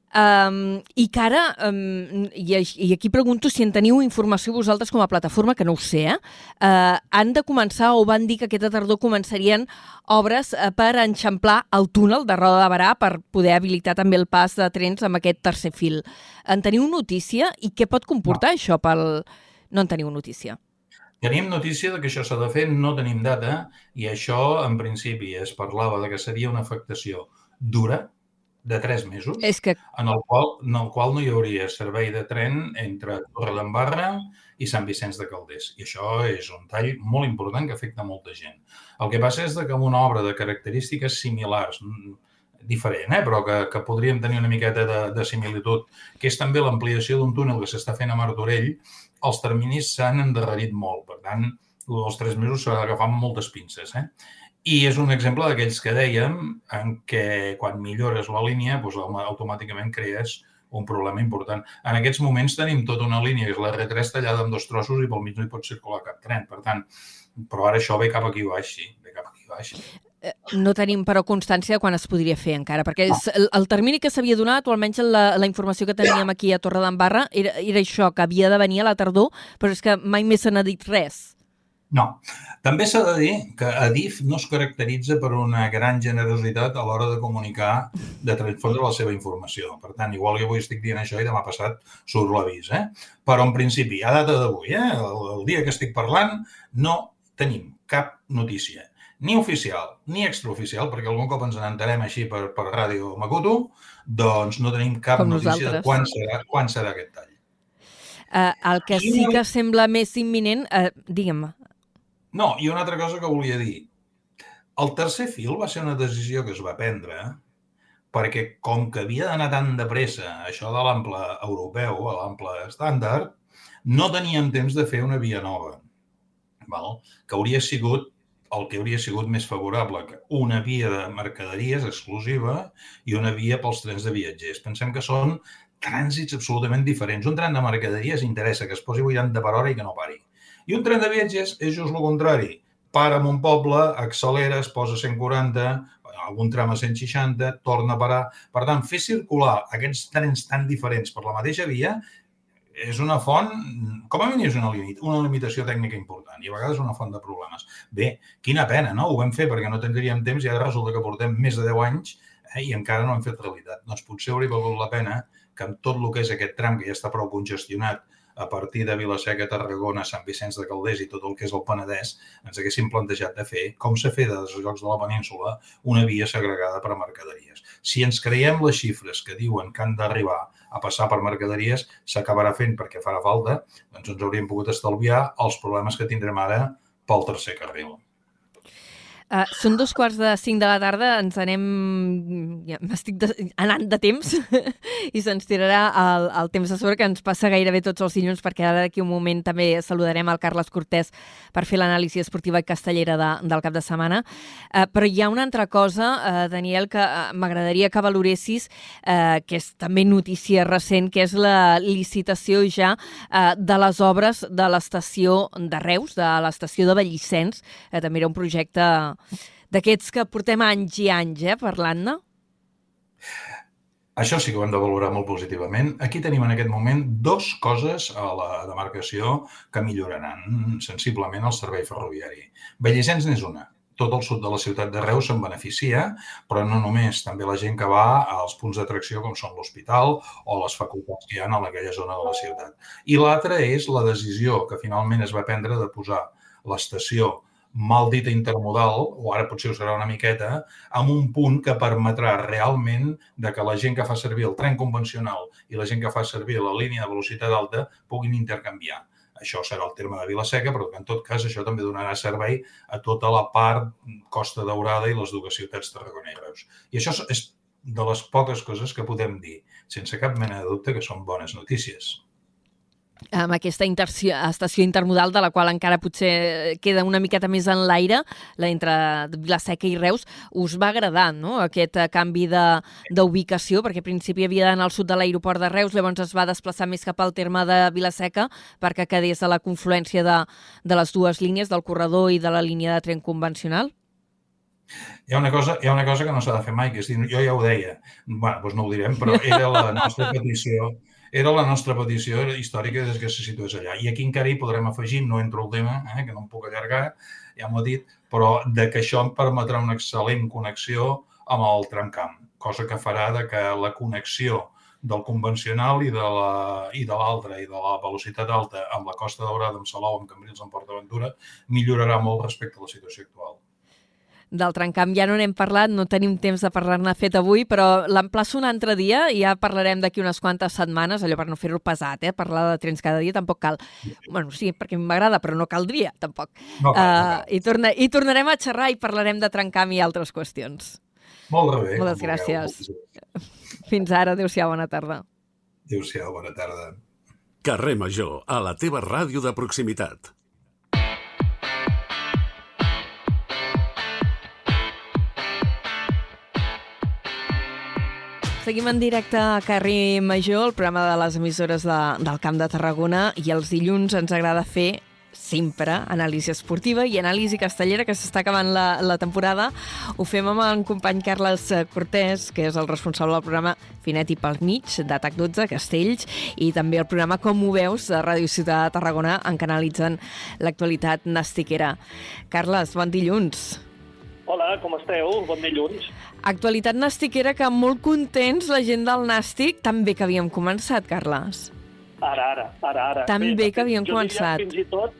Speaker 2: Um, I que ara, um, i, i aquí pregunto si en teniu informació vosaltres com a plataforma, que no ho sé, eh? Uh, han de començar o van dir que aquesta tardor començarien obres uh, per enxamplar el túnel de Roda de Barà per poder habilitar també el pas de trens amb aquest tercer fil. En teniu notícia i què pot comportar no. això pel... No en teniu notícia.
Speaker 6: Tenim notícia de que això s'ha de fer, no tenim data, i això, en principi, es parlava de que seria una afectació dura, de tres mesos,
Speaker 2: És que
Speaker 6: en el qual, en el qual no hi hauria servei de tren entre Torredembarra i Sant Vicenç de Calders. I això és un tall molt important que afecta molta gent. El que passa és de que amb una obra de característiques similars, mm, diferent, eh? però que, que podríem tenir una miqueta de, de similitud, que és també l'ampliació d'un túnel que s'està fent a Martorell, els terminis s'han endarrerit molt. Per tant, els tres mesos s'ha d'agafar amb moltes pinces. Eh? I és un exemple d'aquells que dèiem en què quan millores la línia doncs, automàticament crees un problema important. En aquests moments tenim tota una línia, que és la R3, tallada en dos trossos i pel mig no hi pot circular cap tren. Per tant, però ara això ve cap aquí baix, sí, ve cap aquí baix.
Speaker 2: Eh, no tenim, però, constància de quan es podria fer encara, perquè és, el, el termini que s'havia donat, o almenys la, la informació que teníem aquí a Torredembarra, era, era això, que havia de venir a la tardor, però és que mai més se n'ha dit res.
Speaker 6: No. També s'ha de dir que Adif no es caracteritza per una gran generositat a l'hora de comunicar, de transfondre la seva informació. Per tant, igual que avui estic dient això i demà passat surt l'avís. Eh? Però, en principi, a data d'avui, eh? el, el dia que estic parlant, no tenim cap notícia ni oficial ni extraoficial, perquè algun cop ens n'entarem així per, per Ràdio Makuto, doncs no tenim cap
Speaker 2: Com
Speaker 6: notícia
Speaker 2: nosaltres.
Speaker 6: de quan serà, quan serà aquest tall.
Speaker 2: Uh, el que sí que sembla més imminent, uh, digue'm,
Speaker 6: No, i una altra cosa que volia dir. El tercer fil va ser una decisió que es va prendre perquè com que havia d'anar tan de pressa això de l'ample europeu, a l'ample estàndard, no teníem temps de fer una via nova, val? que hauria sigut el que hauria sigut més favorable, que una via de mercaderies exclusiva i una via pels trens de viatgers. Pensem que són trànsits absolutament diferents. Un tren de mercaderies interessa que es posi 80 per hora i que no pari. I un tren de viatgers és just el contrari. Para en un poble, accelera, es posa a 140, algun tram a 160, torna a parar. Per tant, fer circular aquests trens tan diferents per la mateixa via és una font, com a mínim és una, limit, una limitació tècnica important i a vegades una font de problemes. Bé, quina pena, no? Ho vam fer perquè no tindríem temps i ara resulta que portem més de 10 anys eh, i encara no hem fet realitat. Doncs potser hauria valgut la pena que amb tot el que és aquest tram, que ja està prou congestionat, a partir de Vilaseca, Tarragona, Sant Vicenç de Calders i tot el que és el Penedès, ens haguéssim plantejat de fer, com s'ha fet als llocs de la península, una via segregada per a mercaderies. Si ens creiem les xifres que diuen que han d'arribar a passar per mercaderies, s'acabarà fent perquè farà falta, doncs ens hauríem pogut estalviar els problemes que tindrem ara pel tercer carril.
Speaker 2: Uh, són dos quarts de cinc de la tarda, ens anem... Ja, M'estic de... anant de temps i se'ns tirarà el, el temps de sobre que ens passa gairebé tots els dilluns perquè ara d'aquí un moment també saludarem el Carles Cortés per fer l'anàlisi esportiva i castellera de, del cap de setmana. Uh, però hi ha una altra cosa, uh, Daniel, que uh, m'agradaria que valoressis, uh, que és també notícia recent, que és la licitació ja uh, de les obres de l'estació de Reus, de l'estació de Vallissens. Uh, també era un projecte d'aquests que portem anys i anys eh, parlant-ne?
Speaker 6: Això sí que ho hem de valorar molt positivament. Aquí tenim en aquest moment dos coses a la demarcació que milloraran sensiblement el servei ferroviari. Vallissens n'és una. Tot el sud de la ciutat de Reus se'n beneficia, però no només, també la gent que va als punts d'atracció com són l'hospital o les facultats que hi ha en aquella zona de la ciutat. I l'altra és la decisió que finalment es va prendre de posar l'estació mal dita intermodal, o ara potser ho serà una miqueta, amb un punt que permetrà realment de que la gent que fa servir el tren convencional i la gent que fa servir la línia de velocitat alta puguin intercanviar. Això serà el terme de Vilaseca, però en tot cas això també donarà servei a tota la part Costa Daurada i les dues ciutats Reus. I això és de les poques coses que podem dir, sense cap mena de dubte que són bones notícies.
Speaker 2: Amb aquesta estació intermodal de la qual encara potser queda una miqueta més en l'aire, la entre Vilaseca i Reus, us va agradar no? aquest canvi d'ubicació, perquè al principi havia d'anar al sud de l'aeroport de Reus, llavors es va desplaçar més cap al terme de Vilaseca perquè quedés a la confluència de, de les dues línies, del corredor i de la línia de tren convencional?
Speaker 6: Hi ha una cosa, hi ha una cosa que no s'ha de fer mai, que és dir, jo ja ho deia, bueno, doncs no ho direm, però era la nostra petició era la nostra petició històrica des que se situés allà. I aquí encara hi podrem afegir, no entro el tema, eh, que no em puc allargar, ja m'ho he dit, però de que això em permetrà una excel·lent connexió amb el tramcamp, cosa que farà de que la connexió del convencional i de l'altre, i de la velocitat alta amb la Costa Daurada, amb Salou, amb Cambrils, amb PortAventura, millorarà molt respecte a la situació actual
Speaker 2: del trencamp ja no n'hem parlat, no tenim temps de parlar-ne fet avui, però l'emplaço un altre dia i ja parlarem d'aquí unes quantes setmanes, allò per no fer-ho pesat, eh? parlar de trens cada dia tampoc cal. bueno, sí, perquè m'agrada, però no caldria, tampoc. No, uh, no cal. I, torna, I tornarem a xerrar i parlarem de trencamp i altres qüestions.
Speaker 6: Molt bé.
Speaker 2: Moltes gràcies. Fins ara, adéu-siau, bona tarda.
Speaker 6: Adéu-siau, bona tarda.
Speaker 3: Carrer Major, a la teva ràdio de proximitat.
Speaker 2: Seguim en directe a Carrer Major, el programa de les emissores de, del Camp de Tarragona, i els dilluns ens agrada fer sempre anàlisi esportiva i anàlisi castellera, que s'està acabant la, la temporada. Ho fem amb el company Carles Cortés, que és el responsable del programa Finet i pel mig, d'Atac 12, Castells, i també el programa Com ho veus, de Ràdio Ciutat de Tarragona, en què analitzen l'actualitat nastiquera. Carles, bon dilluns.
Speaker 7: Hola, com esteu? Bon dilluns.
Speaker 2: Actualitat nastiquera que molt contents la gent del nàstic, tan bé que havíem començat, Carles.
Speaker 7: Ara, ara, ara, ara.
Speaker 2: Tan bé, bé que havíem jo començat.
Speaker 7: fins i tot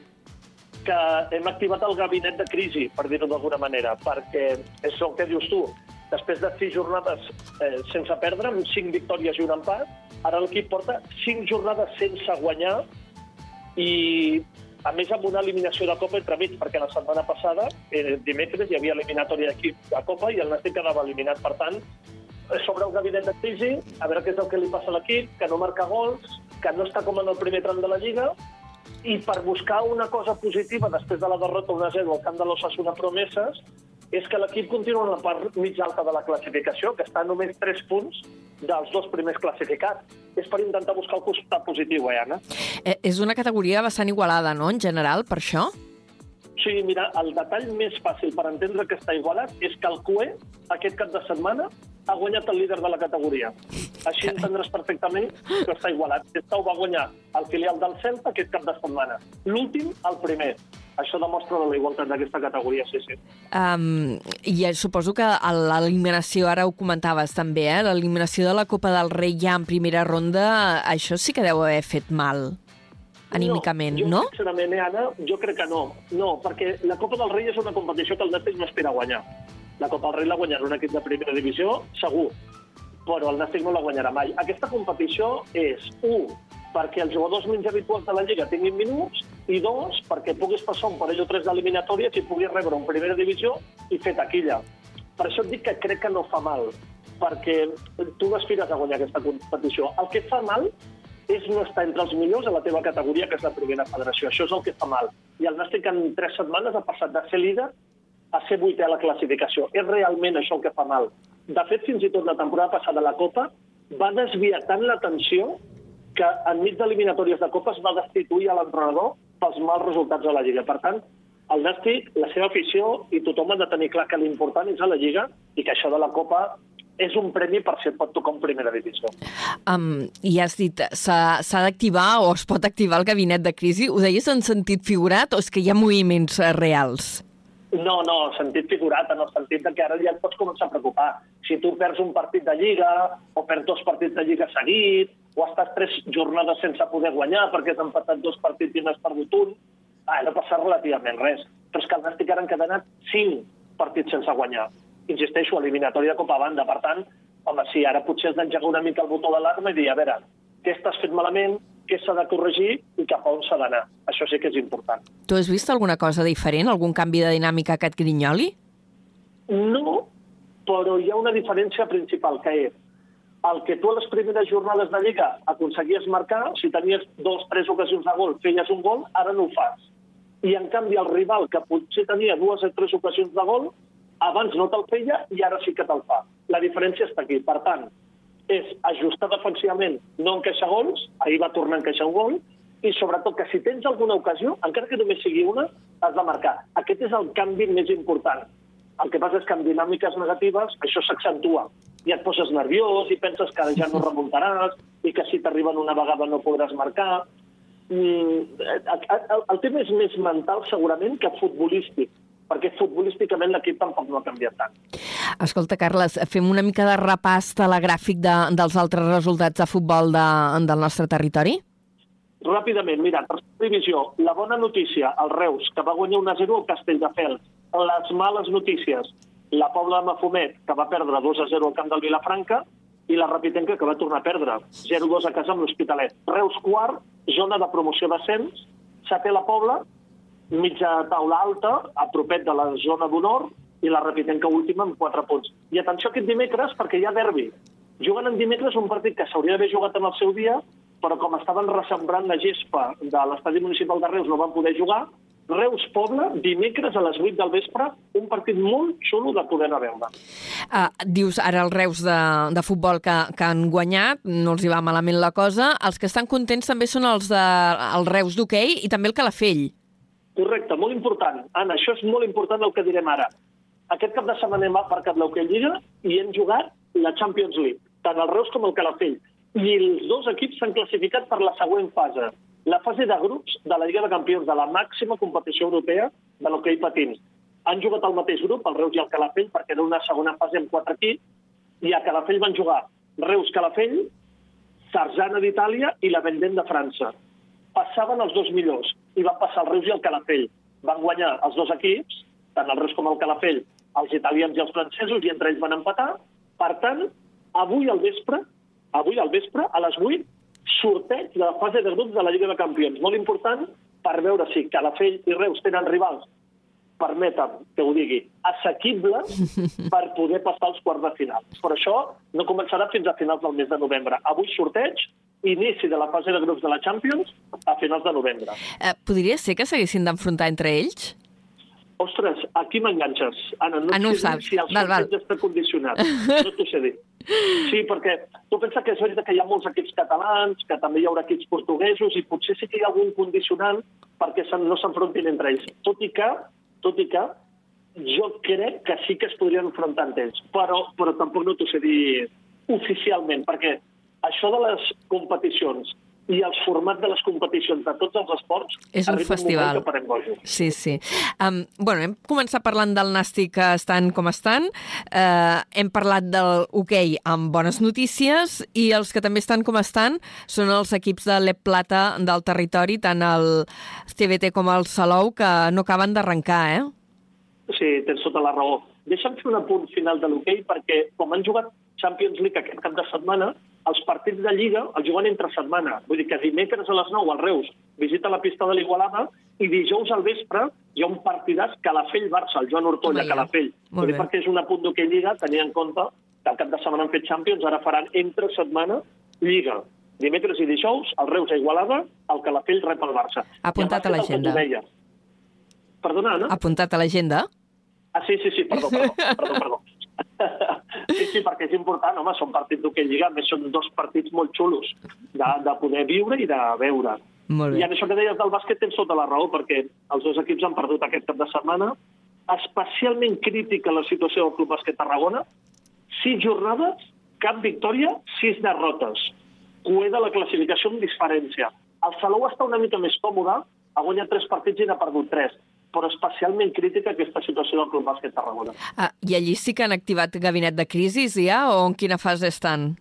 Speaker 7: que hem activat el gabinet de crisi, per dir-ho d'alguna manera, perquè és el que dius tu. Després de sis jornades eh, sense perdre, amb cinc victòries i un empat, ara l'equip porta cinc jornades sense guanyar i a més amb una eliminació de Copa entre mig, perquè la setmana passada, eh, dimecres, hi havia eliminatòria d'equip de Copa i el Nàstic quedava eliminat. Per tant, sobre el gabinet de crisi, a veure què és el que li passa a l'equip, que no marca gols, que no està com en el primer tram de la Lliga, i per buscar una cosa positiva després de la derrota 1-0 al camp de l'Ossassuna Promeses, és que l'equip continua en la part mig alta de la classificació, que està només 3 punts dels dos primers classificats. És per intentar buscar el costat positiu, eh, Anna?
Speaker 2: Eh, és una categoria bastant igualada, no?, en general, per això?
Speaker 7: Sí, mira, el detall més fàcil per entendre que està igualat és que el CUE, aquest cap de setmana, ha guanyat el líder de la categoria. Així entendràs perfectament que està igualat. Aquesta ho va guanyar el filial del Celta aquest cap de setmana. L'últim, el primer. Això demostra la igualtat d'aquesta categoria, sí, sí.
Speaker 2: Um, I suposo que l'eliminació, ara ho comentaves també, eh? l'eliminació de la Copa del Rei ja en primera ronda, això sí que deu haver fet mal anímicament, no?
Speaker 7: Jo, sincerament, eh, Anna, jo crec que no. No, perquè la Copa del Rei és una competició que el Nàstic no espera guanyar. La Copa del Rei la guanyarà un equip de primera divisió, segur, però el Nàstic no la guanyarà mai. Aquesta competició és, un, perquè els jugadors menys habituals de la Lliga tinguin minuts i dos, perquè puguis passar un parell o tres d'eliminatòries i puguis rebre un primera divisió i fer taquilla. Per això et dic que crec que no fa mal, perquè tu no aspires a guanyar aquesta competició. El que fa mal és no estar entre els millors a la teva categoria, que és la primera federació. Això és el que fa mal. I el Nàstic en tres setmanes ha passat de ser líder a ser vuitè a la classificació. És realment això el que fa mal. De fet, fins i tot la temporada passada la Copa va desviar tant l'atenció que enmig d'eliminatòries de Copa es va destituir a l'entrenador pels mals resultats de la Lliga. Per tant, el Nàstic, la seva afició i tothom ha de tenir clar que l'important és a la Lliga i que això de la Copa és un premi per si et pot tocar en primera divisió.
Speaker 2: Um, I has dit, s'ha d'activar o es pot activar el gabinet de crisi. Ho deies en sentit figurat o és que hi ha moviments eh, reals?
Speaker 7: No, no, sentit figurat, en el sentit que ara ja et pots començar a preocupar. Si tu perds un partit de Lliga, o perds dos partits de Lliga seguit, o estàs tres jornades sense poder guanyar perquè has empatat dos partits i n'has perdut un, ah, no passa relativament res. Però és que el Nàstic ara han quedat cinc partits sense guanyar. Insisteixo, eliminatòria de Copa Banda. Per tant, home, sí, ara potser has d'engegar una mica el botó d'alarma i dir, a veure, què estàs fent malament, què s'ha de corregir i cap a on s'ha d'anar. Això sí que és important.
Speaker 2: Tu has vist alguna cosa diferent, algun canvi de dinàmica que et grinyoli?
Speaker 7: No, però hi ha una diferència principal, que és el que tu a les primeres jornades de Lliga aconseguies marcar, si tenies dos, tres ocasions de gol, feies un gol, ara no ho fas. I, en canvi, el rival, que potser tenia dues o tres ocasions de gol, abans no te'l feia i ara sí que te'l fa. La diferència està aquí. Per tant, és ajustar defensivament, no encaixar gols, ahir va tornar a encaixar un gol, i sobretot que si tens alguna ocasió, encara que només sigui una, has de marcar. Aquest és el canvi més important. El que passa és que en dinàmiques negatives això s'accentua. I et poses nerviós i penses que ja no remuntaràs i que si t'arriben una vegada no podràs marcar. Mm, el, el tema és més mental segurament que futbolístic perquè futbolísticament l'equip tampoc no ha canviat tant.
Speaker 2: Escolta, Carles, fem una mica de repàs telegràfic de, dels altres resultats de futbol de, del nostre territori?
Speaker 7: Ràpidament, mira, tercera divisió, la bona notícia, el Reus, que va guanyar 1-0 al Castelldefels. Les males notícies, la Pobla de Mafumet, que va perdre 2-0 al camp del Vilafranca, i la Rapitenca, que va tornar a perdre 0-2 a casa amb l'Hospitalet. Reus quart, zona de promoció d'ascens, setè la Pobla, mitja taula alta, a propet de la zona d'honor, i la Rapitenca última amb 4 punts. I atenció aquest dimecres, perquè hi ha derbi. Juguen en dimecres un partit que s'hauria d'haver jugat en el seu dia, però com estaven ressembrant la gespa de l'estadi municipal de Reus, no van poder jugar. Reus Pobla, dimecres a les 8 del vespre, un partit molt xulo de poder anar a veure.
Speaker 2: Uh, dius ara els Reus de, de futbol que, que han guanyat, no els hi va malament la cosa. Els que estan contents també són els de els Reus d'hoquei i també el Calafell.
Speaker 7: Correcte, molt important. Anna, això és molt important el que direm ara. Aquest cap de setmana hem aparcat l'Hockey Lliga i hem jugat la Champions League, tant el Reus com el Calafell i els dos equips s'han classificat per la següent fase, la fase de grups de la Lliga de Campions, de la màxima competició europea de l'hoquei patins. Han jugat al mateix grup, el Reus i el Calafell, perquè era una segona fase amb quatre equips, i a Calafell van jugar Reus-Calafell, Sarzana d'Itàlia i la Vendent de França. Passaven els dos millors, i van passar el Reus i el Calafell. Van guanyar els dos equips, tant el Reus com el Calafell, els italians i els francesos, i entre ells van empatar. Per tant, avui al vespre avui al vespre, a les 8, sorteig de la fase de grups de la Lliga de Campions. Molt important per veure si Calafell i Reus tenen rivals, permetem que ho digui, assequibles per poder passar als quarts de final. Per això no començarà fins a finals del mes de novembre. Avui sorteig, inici de la fase de grups de la Champions a finals de novembre.
Speaker 2: Eh, podria ser que s'haguessin d'enfrontar entre ells?
Speaker 7: Ostres, aquí m'enganxes. Anna, no,
Speaker 2: ah, no
Speaker 7: sé
Speaker 2: saps.
Speaker 7: si el
Speaker 2: val, val.
Speaker 7: està condicionat. No t'ho sé dir. Sí, perquè tu pensa que és veritat que hi ha molts equips catalans, que també hi haurà equips portuguesos, i potser sí que hi ha algun condicionant perquè no s'enfrontin entre ells. Tot i que, tot i que jo crec que sí que es podrien enfrontar entre ells, però, però tampoc no t'ho sé dir oficialment, perquè això de les competicions i els formats de les competicions de tots els esports
Speaker 2: és un festival.
Speaker 7: Un.
Speaker 2: Sí, sí. Um, bueno, hem començat parlant del Nàstic que estan com estan, uh, hem parlat del hoquei amb bones notícies i els que també estan com estan són els equips de l'Ep Plata del territori, tant el TBT com el Salou, que no acaben d'arrencar, eh?
Speaker 7: Sí, tens tota la raó. Deixa'm fer un apunt final de l'hoquei perquè com han jugat Champions League aquest cap de setmana, els partits de Lliga els juguen entre setmana. Vull dir que dimecres a les 9 al Reus visita la pista de l'Igualada i dijous al vespre hi ha un partidàs Calafell-Barça, el Joan Ortolla,
Speaker 2: Home,
Speaker 7: Calafell. Vull dir perquè és una punt d'hoquei Lliga, tenint en compte que al cap de setmana han fet Champions, ara faran entre setmana Lliga. Dimecres i dijous, el Reus a Igualada, el Calafell rep el Barça.
Speaker 2: Apuntat a l'agenda.
Speaker 7: Perdona, Anna?
Speaker 2: Apuntat a l'agenda?
Speaker 7: Ah, sí, sí, sí, perdó, perdó, perdó, perdó. Sí, sí, perquè és important, home, són partits d'hoquei lliga, més són dos partits molt xulos de, de poder viure i de veure.
Speaker 2: Molt bé.
Speaker 7: I en això que deies del bàsquet tens tota la raó, perquè els dos equips han perdut aquest cap de setmana. Especialment crítica la situació del Club Bàsquet Tarragona. Sis jornades, cap victòria, sis derrotes. Cué de la classificació amb diferència. El Salou està una mica més còmode, ha guanyat tres partits i n'ha perdut tres però especialment crítica aquesta situació del Club Bàsquet Tarragona.
Speaker 2: Ah, I allí sí que han activat gabinet de crisi ja o en quina fase estan?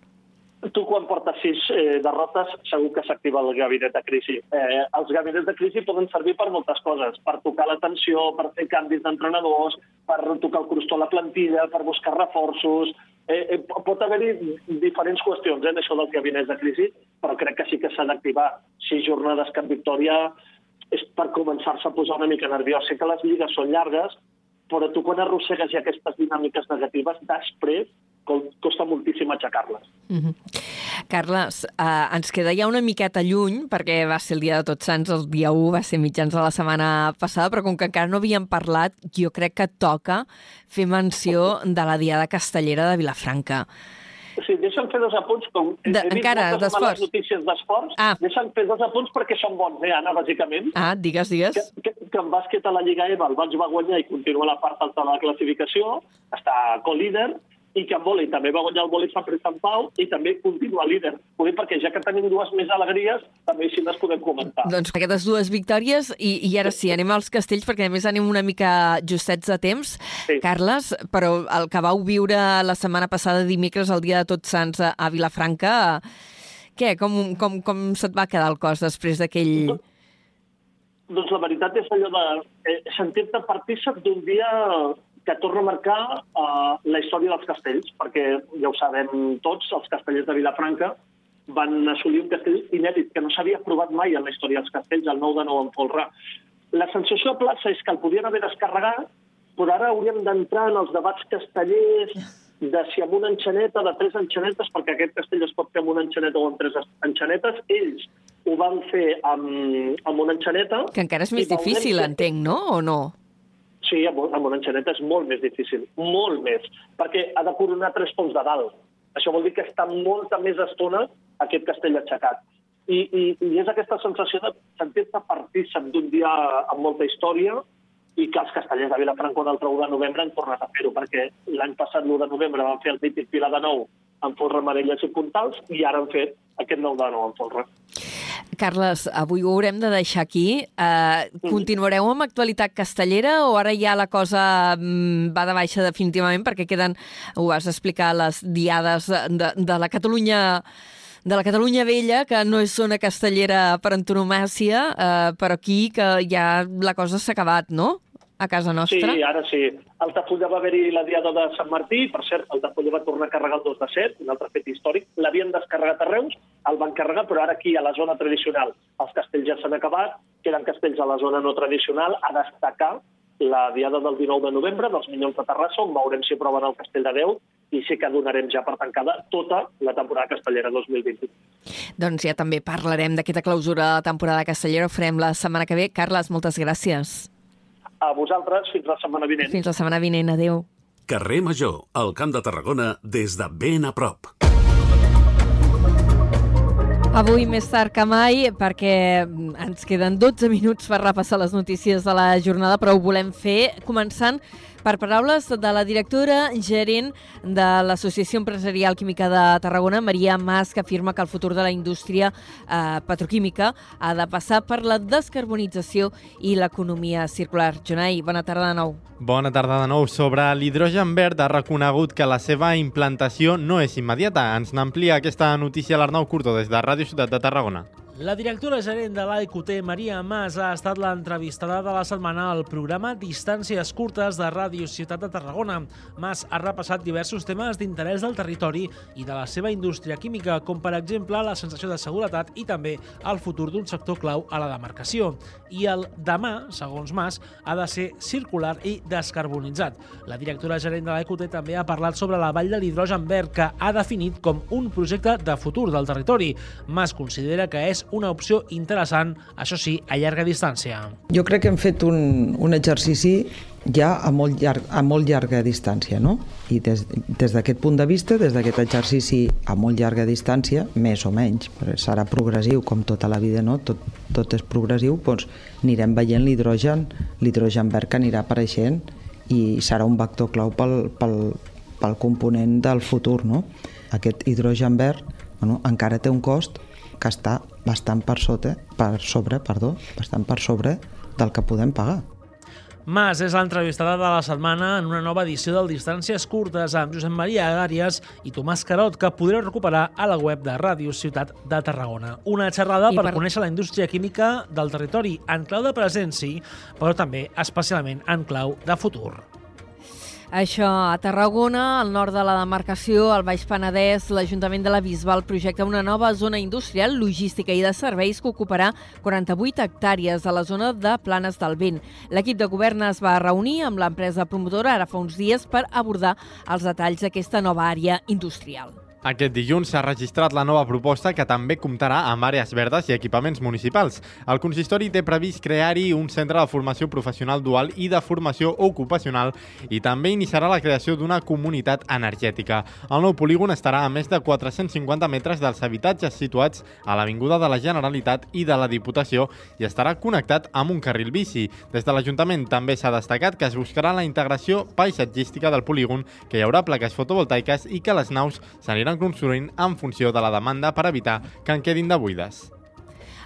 Speaker 7: Tu, quan portes sis eh, derrotes, segur que s'activa el gabinet de crisi. Eh, els gabinets de crisi poden servir per moltes coses, per tocar l'atenció, per fer canvis d'entrenadors, per tocar el crostó a la plantilla, per buscar reforços... Eh, eh, pot haver-hi diferents qüestions eh, en això dels gabinets de crisi, però crec que sí que s'ha d'activar sis jornades cap victòria, és per començar-se a posar una mica nerviós. Sé que les lligues són llargues, però tu quan arrossegues ja aquestes dinàmiques negatives, després costa moltíssim aixecar-les.
Speaker 2: Mm -hmm. Carles, eh, ens queda ja una miqueta lluny, perquè va ser el dia de Tots Sants, el dia 1 va ser mitjans de la setmana passada, però com que encara no havíem parlat, jo crec que toca fer menció de la Diada Castellera de Vilafranca.
Speaker 7: Sí, deixa'm fer dos apunts. Com
Speaker 2: De-
Speaker 7: he
Speaker 2: encara, d'esports.
Speaker 7: notícies d'esports.
Speaker 2: Ah.
Speaker 7: Deixa'm fer dos apunts perquè són bons, eh, Anna, bàsicament.
Speaker 2: Ah, digues,
Speaker 7: Que,
Speaker 2: digues.
Speaker 7: que, que en bàsquet a la Lliga EVA el Valls va guanyar i continua la part alta de la classificació, està co-líder, i que en vòlei també va guanyar el vòlei Sant Pere Sant Pau i també continua líder. Ho dic perquè ja que tenim dues més alegries, també així les podem comentar.
Speaker 2: Doncs aquestes dues victòries, i, i ara sí, anem als castells, perquè a més anem una mica justets de temps.
Speaker 7: Sí.
Speaker 2: Carles, però el que vau viure la setmana passada, dimecres, el dia de Tots Sants a, a Vilafranca, què, com, com, com se't va quedar el cos després d'aquell...
Speaker 7: Doncs la veritat és allò de eh, sentir-te partícip d'un dia que torna a marcar eh, la història dels castells, perquè ja ho sabem tots, els castellers de Vilafranca van assolir un castell inèdit que no s'havia provat mai en la història dels castells, el 9 de 9 en folre. La sensació a plaça és que el podien haver descarregat, però ara hauríem d'entrar en els debats castellers, de si amb una enxaneta, de tres enxanetes, perquè aquest castell es pot fer amb una enxaneta o amb tres enxanetes, ells ho van fer amb, amb una enxaneta.
Speaker 2: Que encara és més difícil, entenc, no? O no?
Speaker 7: Sí, amb, amb una enxaneta és molt més difícil, molt més, perquè ha de coronar tres ponts de dalt. Això vol dir que està molta més estona aquest castell aixecat. I, i, i és aquesta sensació de sentir-te partícip d'un dia amb molta història i que els castellers de Vilafranca el 1 de novembre han tornat a fer-ho, perquè l'any passat, l'1 de novembre, van fer el mític Pilar de Nou amb folre amarelles i puntals i ara han fet aquest 9 de 9 amb folre.
Speaker 2: Carles, avui ho haurem de deixar aquí. Uh, continuareu amb actualitat castellera o ara ja la cosa mm, va de baixa definitivament perquè queden, ho vas explicar, les diades de, de la Catalunya de la Catalunya vella, que no és zona castellera per antonomàcia, uh, però aquí que ja la cosa s'ha acabat, no? A casa nostra.
Speaker 7: Sí, ara sí. Al Tafulla va haver-hi la diada de Sant Martí, per cert, el Tafulla va tornar a carregar el 2 de 7, un altre fet històric. L'havien descarregat a Reus, el van carregar, però ara aquí, a la zona tradicional, els castells ja s'han acabat, queden castells a la zona no tradicional, a destacar la diada del 19 de novembre dels Minyons de Terrassa, on veurem si aproven el castell de Déu, i sí que donarem ja per tancada tota la temporada castellera 2020.
Speaker 2: Doncs ja també parlarem d'aquesta clausura de la temporada castellera, ho farem la setmana que ve. Carles, moltes gràcies.
Speaker 7: A vosaltres, fins la setmana vinent.
Speaker 2: Fins la setmana vinent. Adéu.
Speaker 3: Carrer Major, al Camp de Tarragona, des de ben a prop.
Speaker 2: Avui més tard que mai, perquè ens queden 12 minuts per repassar les notícies de la jornada, però ho volem fer començant per paraules de la directora gerent de l'Associació Empresarial Química de Tarragona, Maria Mas, que afirma que el futur de la indústria eh, petroquímica ha de passar per la descarbonització i l'economia circular. Jonai, bona tarda de nou.
Speaker 4: Bona tarda de nou. Sobre l'hidrogen verd ha reconegut que la seva implantació no és immediata. Ens n'amplia aquesta notícia l'Arnau Curto des de Ràdio Ciutat de Tarragona.
Speaker 8: La directora gerent de l'AIQT, Maria Mas, ha estat l'entrevistada de la setmana al programa Distàncies curtes de Ràdio Ciutat de Tarragona. Mas ha repassat diversos temes d'interès del territori i de la seva indústria química, com per exemple la sensació de seguretat i també el futur d'un sector clau a la demarcació. I el demà, segons Mas, ha de ser circular i descarbonitzat. La directora gerent de l'AIQT també ha parlat sobre la vall de l'hidrogen verd, que ha definit com un projecte de futur del territori. Mas considera que és una opció interessant, això sí, a llarga distància.
Speaker 9: Jo crec que hem fet un, un exercici ja a molt, llarg, a molt llarga distància, no? I des, d'aquest punt de vista, des d'aquest exercici a molt llarga distància, més o menys, serà progressiu, com tota la vida, no? Tot, tot és progressiu, doncs anirem veient l'hidrogen, l'hidrogen verd que anirà apareixent i serà un vector clau pel, pel, pel component del futur, no? Aquest hidrogen verd bueno, encara té un cost que està bastant per sota, per sobre, perdó, bastant per sobre del que podem pagar.
Speaker 8: Mas és l'entrevistada de la setmana en una nova edició del Distàncies Curtes amb Josep Maria Àries i Tomàs Carot, que podreu recuperar a la web de Ràdio Ciutat de Tarragona. Una xerrada
Speaker 2: I
Speaker 8: per,
Speaker 2: per-
Speaker 8: conèixer la indústria química del territori en clau de present, sí, però també especialment en clau de futur.
Speaker 2: Això a Tarragona, al nord de la demarcació, al Baix Penedès, l'Ajuntament de la Bisbal projecta una nova zona industrial, logística i de serveis que ocuparà 48 hectàrees a la zona de Planes del Vent. L'equip de govern es va reunir amb l'empresa promotora ara fa uns dies per abordar els detalls d'aquesta nova àrea industrial.
Speaker 4: Aquest dilluns s'ha registrat la nova proposta que també comptarà amb àrees verdes i equipaments municipals. El consistori té previst crear-hi un centre de formació professional dual i de formació ocupacional i també iniciarà la creació d'una comunitat energètica. El nou polígon estarà a més de 450 metres dels habitatges situats a l'Avinguda de la Generalitat i de la Diputació i estarà connectat amb un carril bici. Des de l'Ajuntament també s'ha destacat que es buscarà la integració paisatgística del polígon, que hi haurà plaques fotovoltaiques i que les naus s'aniran construint en funció de la demanda per evitar que en quedin de buides.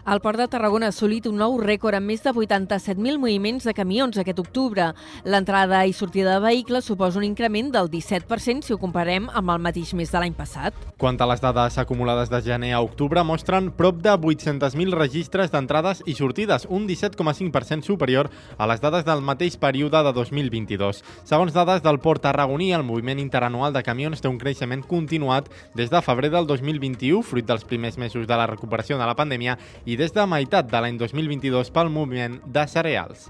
Speaker 2: El Port de Tarragona ha assolit un nou rècord amb més de 87.000 moviments de camions aquest octubre. L'entrada i sortida de vehicles suposa un increment del 17% si ho comparem amb el mateix mes de l'any passat.
Speaker 4: Quant a les dades acumulades de gener a octubre, mostren prop de 800.000 registres d'entrades i sortides, un 17,5% superior a les dades del mateix període de 2022. Segons dades del Port Tarragoní, el moviment interanual de camions té un creixement continuat des de febrer del 2021, fruit dels primers mesos de la recuperació de la pandèmia, i des de meitat de l'any 2022 pel moviment de cereals.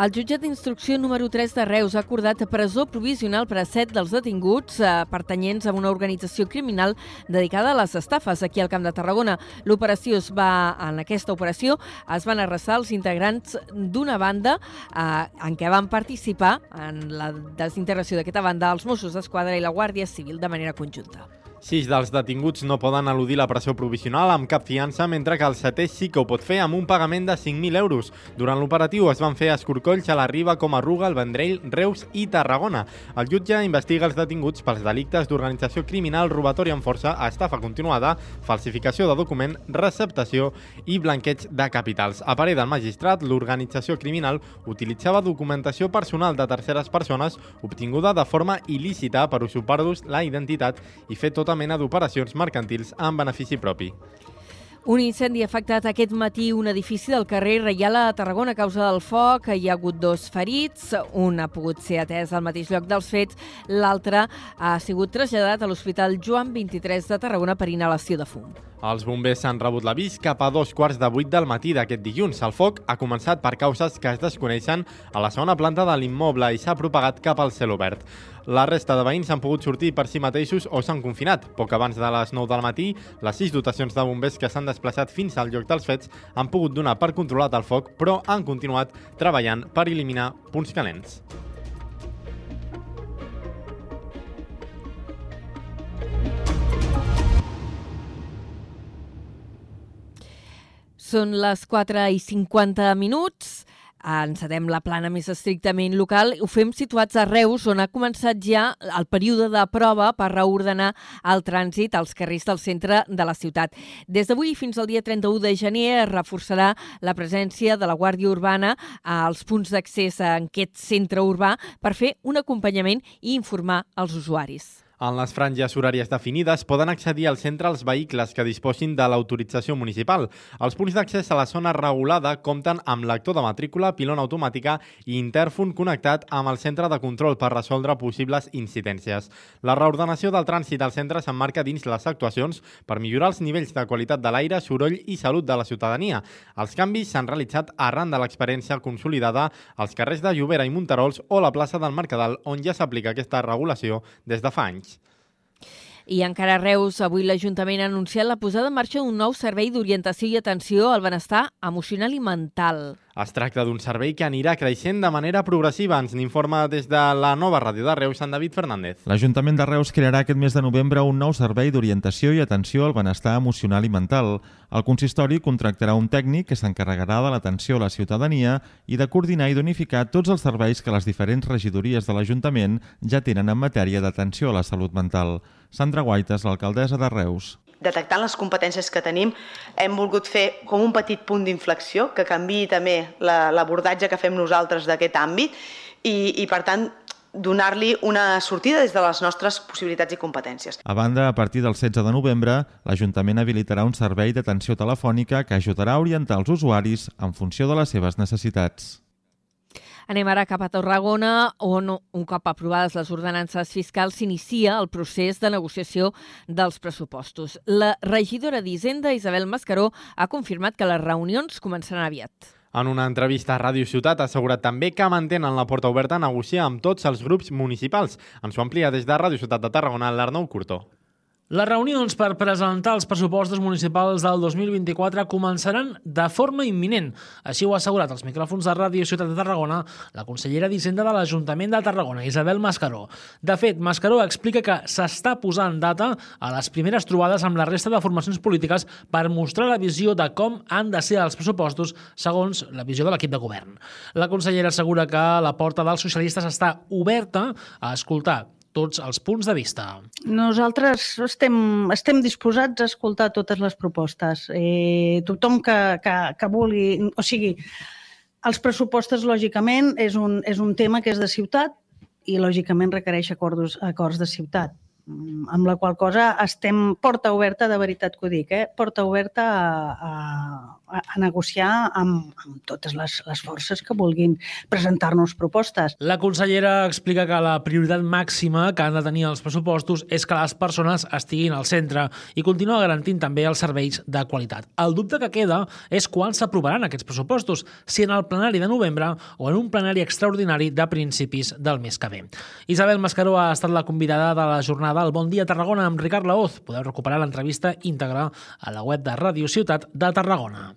Speaker 2: El jutjat d'instrucció número 3 de Reus ha acordat presó provisional per a set dels detinguts eh, pertanyents a una organització criminal dedicada a les estafes aquí al Camp de Tarragona. L'operació es va, en aquesta operació es van arrasar els integrants d'una banda eh, en què van participar en la desintegració d'aquesta banda els Mossos d'Esquadra i la Guàrdia Civil de manera conjunta.
Speaker 4: Sis dels detinguts no poden eludir la pressió provisional amb cap fiança, mentre que el setè sí que ho pot fer amb un pagament de 5.000 euros. Durant l'operatiu es van fer escorcolls a la Riba com a Ruga, el Vendrell, Reus i Tarragona. El jutge investiga els detinguts pels delictes d'organització criminal, robatori amb força, estafa continuada, falsificació de document, receptació i blanqueig de capitals. A parer del magistrat, l'organització criminal utilitzava documentació personal de terceres persones obtinguda de forma il·lícita per usurpar-los la identitat i fer tota mena d'operacions mercantils en benefici propi.
Speaker 2: Un incendi ha afectat aquest matí un edifici del carrer Reial a Tarragona a causa del foc. Hi ha hagut dos ferits, un ha pogut ser atès al mateix lloc dels fets, l'altre ha sigut traslladat a l'Hospital Joan 23 de Tarragona per inhalació de fum.
Speaker 4: Els bombers s'han rebut l'avís cap a dos quarts de vuit del matí d'aquest dilluns. El foc ha començat per causes que es desconeixen a la segona planta de l'immoble i s'ha propagat cap al cel obert. La resta de veïns han pogut sortir per si mateixos o s'han confinat. Poc abans de les 9 del matí, les sis dotacions de bombers que s'han desplaçat fins al lloc dels fets han pogut donar per controlat el foc, però han continuat treballant per eliminar punts calents.
Speaker 2: Són les 4 i 50 minuts. Encetem la plana més estrictament local. Ho fem situats a Reus, on ha començat ja el període de prova per reordenar el trànsit als carrers del centre de la ciutat. Des d'avui fins al dia 31 de gener es reforçarà la presència de la Guàrdia Urbana als punts d'accés a aquest centre urbà per fer un acompanyament i informar els usuaris.
Speaker 4: En les franges horàries definides poden accedir al centre els vehicles que disposin de l'autorització municipal. Els punts d'accés a la zona regulada compten amb lector de matrícula, pilona automàtica i interfon connectat amb el centre de control per resoldre possibles incidències. La reordenació del trànsit al centre s'emmarca dins les actuacions per millorar els nivells de qualitat de l'aire, soroll i salut de la ciutadania. Els canvis s'han realitzat arran de l'experiència consolidada als carrers de Llobera i Monterols o la plaça del Mercadal, on ja s'aplica aquesta regulació des de fa anys.
Speaker 2: I encara a Reus, avui l'Ajuntament ha anunciat la posada en marxa d'un nou servei d'orientació i atenció al benestar emocional i mental.
Speaker 4: Es tracta d'un servei que anirà creixent de manera progressiva. Ens n'informa des de la nova ràdio de Reus, Sant David Fernández.
Speaker 10: L'Ajuntament de Reus crearà aquest mes de novembre un nou servei d'orientació i atenció al benestar emocional i mental. El consistori contractarà un tècnic que s'encarregarà de l'atenció a la ciutadania i de coordinar i d'unificar tots els serveis que les diferents regidories de l'Ajuntament ja tenen en matèria d'atenció a la salut mental. Sandra Guaites, l'alcaldessa de Reus
Speaker 11: detectant les competències que tenim, hem volgut fer com un petit punt d'inflexió que canvi també l'abordatge la, que fem nosaltres d'aquest àmbit i, i, per tant, donar-li una sortida des de les nostres possibilitats i competències.
Speaker 10: A banda, a partir del 16 de novembre, l'Ajuntament habilitarà un servei d'atenció telefònica que ajudarà a orientar els usuaris en funció de les seves necessitats.
Speaker 2: Anem ara cap a Tarragona, on un cop aprovades les ordenances fiscals s'inicia el procés de negociació dels pressupostos. La regidora d'Hisenda, Isabel Mascaró, ha confirmat que les reunions començaran aviat.
Speaker 4: En una entrevista a Ràdio Ciutat ha assegurat també que mantenen la porta oberta a negociar amb tots els grups municipals. Ens ho amplia des de Ràdio Ciutat de Tarragona l'Arnau Curtó.
Speaker 8: Les reunions per presentar els pressupostos municipals del 2024 començaran de forma imminent. Així ho ha assegurat als micròfons de Ràdio Ciutat de Tarragona la consellera d'Hisenda de l'Ajuntament de Tarragona, Isabel Mascaró. De fet, Mascaró explica que s'està posant data a les primeres trobades amb la resta de formacions polítiques per mostrar la visió de com han de ser els pressupostos segons la visió de l'equip de govern. La consellera assegura que la porta dels socialistes està oberta a escoltar tots els punts de vista.
Speaker 12: Nosaltres estem, estem disposats a escoltar totes les propostes. Eh, tothom que, que, que vulgui... O sigui, els pressupostos, lògicament, és un, és un tema que és de ciutat i, lògicament, requereix acords, acords de ciutat amb la qual cosa estem porta oberta, de veritat que ho dic, eh? porta oberta a, a, a negociar amb, amb totes les, les forces que vulguin presentar-nos propostes.
Speaker 8: La consellera explica que la prioritat màxima que han de tenir els pressupostos és que les persones estiguin al centre i continua garantint també els serveis de qualitat. El dubte que queda és quan s'aprovaran aquests pressupostos, si en el plenari de novembre o en un plenari extraordinari de principis del mes que ve. Isabel Mascaró ha estat la convidada de la jornada al Bon Dia Tarragona amb Ricard Laoz. Podeu recuperar l'entrevista íntegra a la web de Ràdio Ciutat de Tarragona.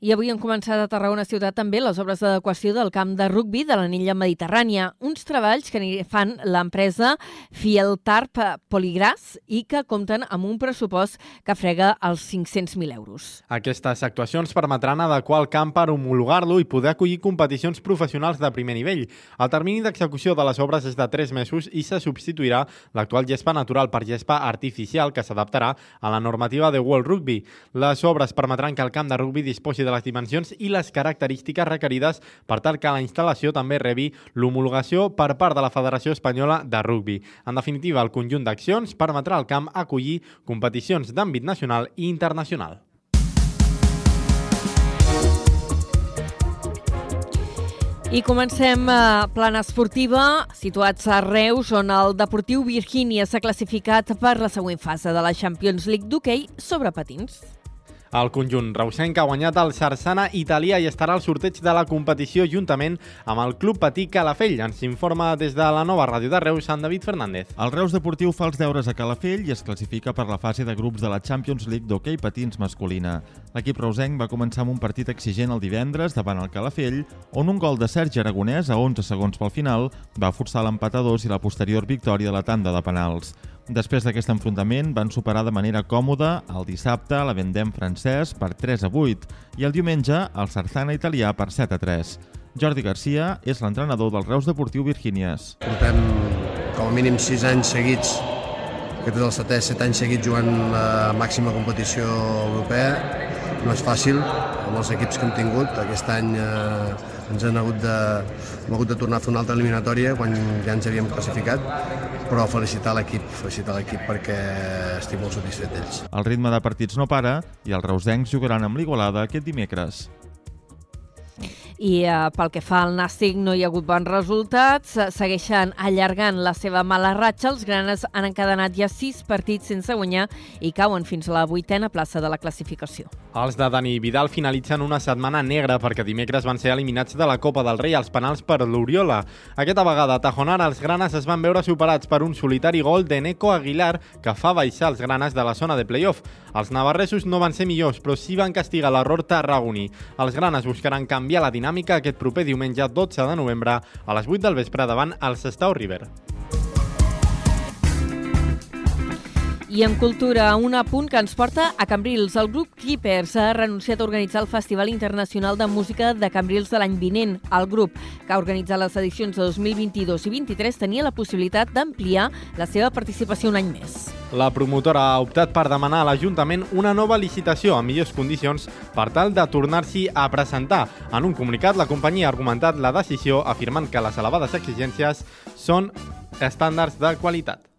Speaker 2: I avui han començat a Tarragona Ciutat també les obres d'adequació del camp de rugbi de l'anilla mediterrània, uns treballs que fan l'empresa Fieltarp Poligras i que compten amb un pressupost que frega els 500.000 euros.
Speaker 4: Aquestes actuacions permetran adequar el camp per homologar-lo i poder acollir competicions professionals de primer nivell. El termini d'execució de les obres és de 3 mesos i se substituirà l'actual gespa natural per gespa artificial que s'adaptarà a la normativa de World Rugby. Les obres permetran que el camp de rugby disposi de de les dimensions i les característiques requerides per tal que la instal·lació també rebi l'homologació per part de la Federació Espanyola de Rugby. En definitiva, el conjunt d'accions permetrà al camp acollir competicions d'àmbit nacional i internacional.
Speaker 2: I comencem a plana esportiva, situats a Reus, on el Deportiu Virgínia s'ha classificat per la següent fase de la Champions League d'hoquei sobre patins.
Speaker 4: El conjunt reusenc ha guanyat el Sarsana italià i estarà al sorteig de la competició juntament amb el Club Patí Calafell. Ens informa des de la nova ràdio de Reus, Sant David Fernández.
Speaker 10: El Reus Deportiu fa els deures a Calafell i es classifica per la fase de grups de la Champions League d'hoquei patins masculina. L'equip reusenc va començar amb un partit exigent el divendres davant el Calafell, on un gol de Sergi Aragonès a 11 segons pel final va forçar l'empat a dos i la posterior victòria de la tanda de penals. Després d'aquest enfrontament van superar de manera còmoda el dissabte la Vendem francès per 3 a 8 i el diumenge el Sarzana italià per 7 a 3. Jordi Garcia és l'entrenador del Reus Deportiu Virgínies.
Speaker 13: Portem com a mínim 6 anys seguits, aquest és el setè, 7 anys seguits jugant la màxima competició europea. No és fàcil, amb els equips que hem tingut. Aquest any eh, ens han hagut de, hem hagut de tornar a fer una altra eliminatòria quan ja ens havíem classificat però felicitar l'equip, felicitar l'equip perquè estic molt satisfet d'ells.
Speaker 10: El ritme de partits no para i els reusencs jugaran amb l'Igualada aquest dimecres.
Speaker 2: I eh, pel que fa al Nàstic no hi ha hagut bons resultats, segueixen allargant la seva mala ratxa, els granes han encadenat ja sis partits sense guanyar i cauen fins a la vuitena plaça de la classificació.
Speaker 4: Els de Dani Vidal finalitzen una setmana negra perquè dimecres van ser eliminats de la Copa del Rei als penals per l'Oriola. Aquesta vegada a Tajonar els granes es van veure superats per un solitari gol de Neco Aguilar que fa baixar els granes de la zona de playoff. Els navarresos no van ser millors, però sí van castigar l'error tarragoní. Els granes buscaran canviar la dinàmica aquest proper diumenge 12 de novembre a les 8 del vespre davant el Sestau River.
Speaker 2: I en cultura, un apunt que ens porta a Cambrils. El grup Keepers ha renunciat a organitzar el Festival Internacional de Música de Cambrils de l'any vinent. El grup, que ha organitzat les edicions de 2022 i 2023, tenia la possibilitat d'ampliar la seva participació un any més.
Speaker 4: La promotora ha optat per demanar a l'Ajuntament una nova licitació a millors condicions per tal de tornar-s'hi a presentar. En un comunicat, la companyia ha argumentat la decisió afirmant que les elevades exigències són estàndards de qualitat.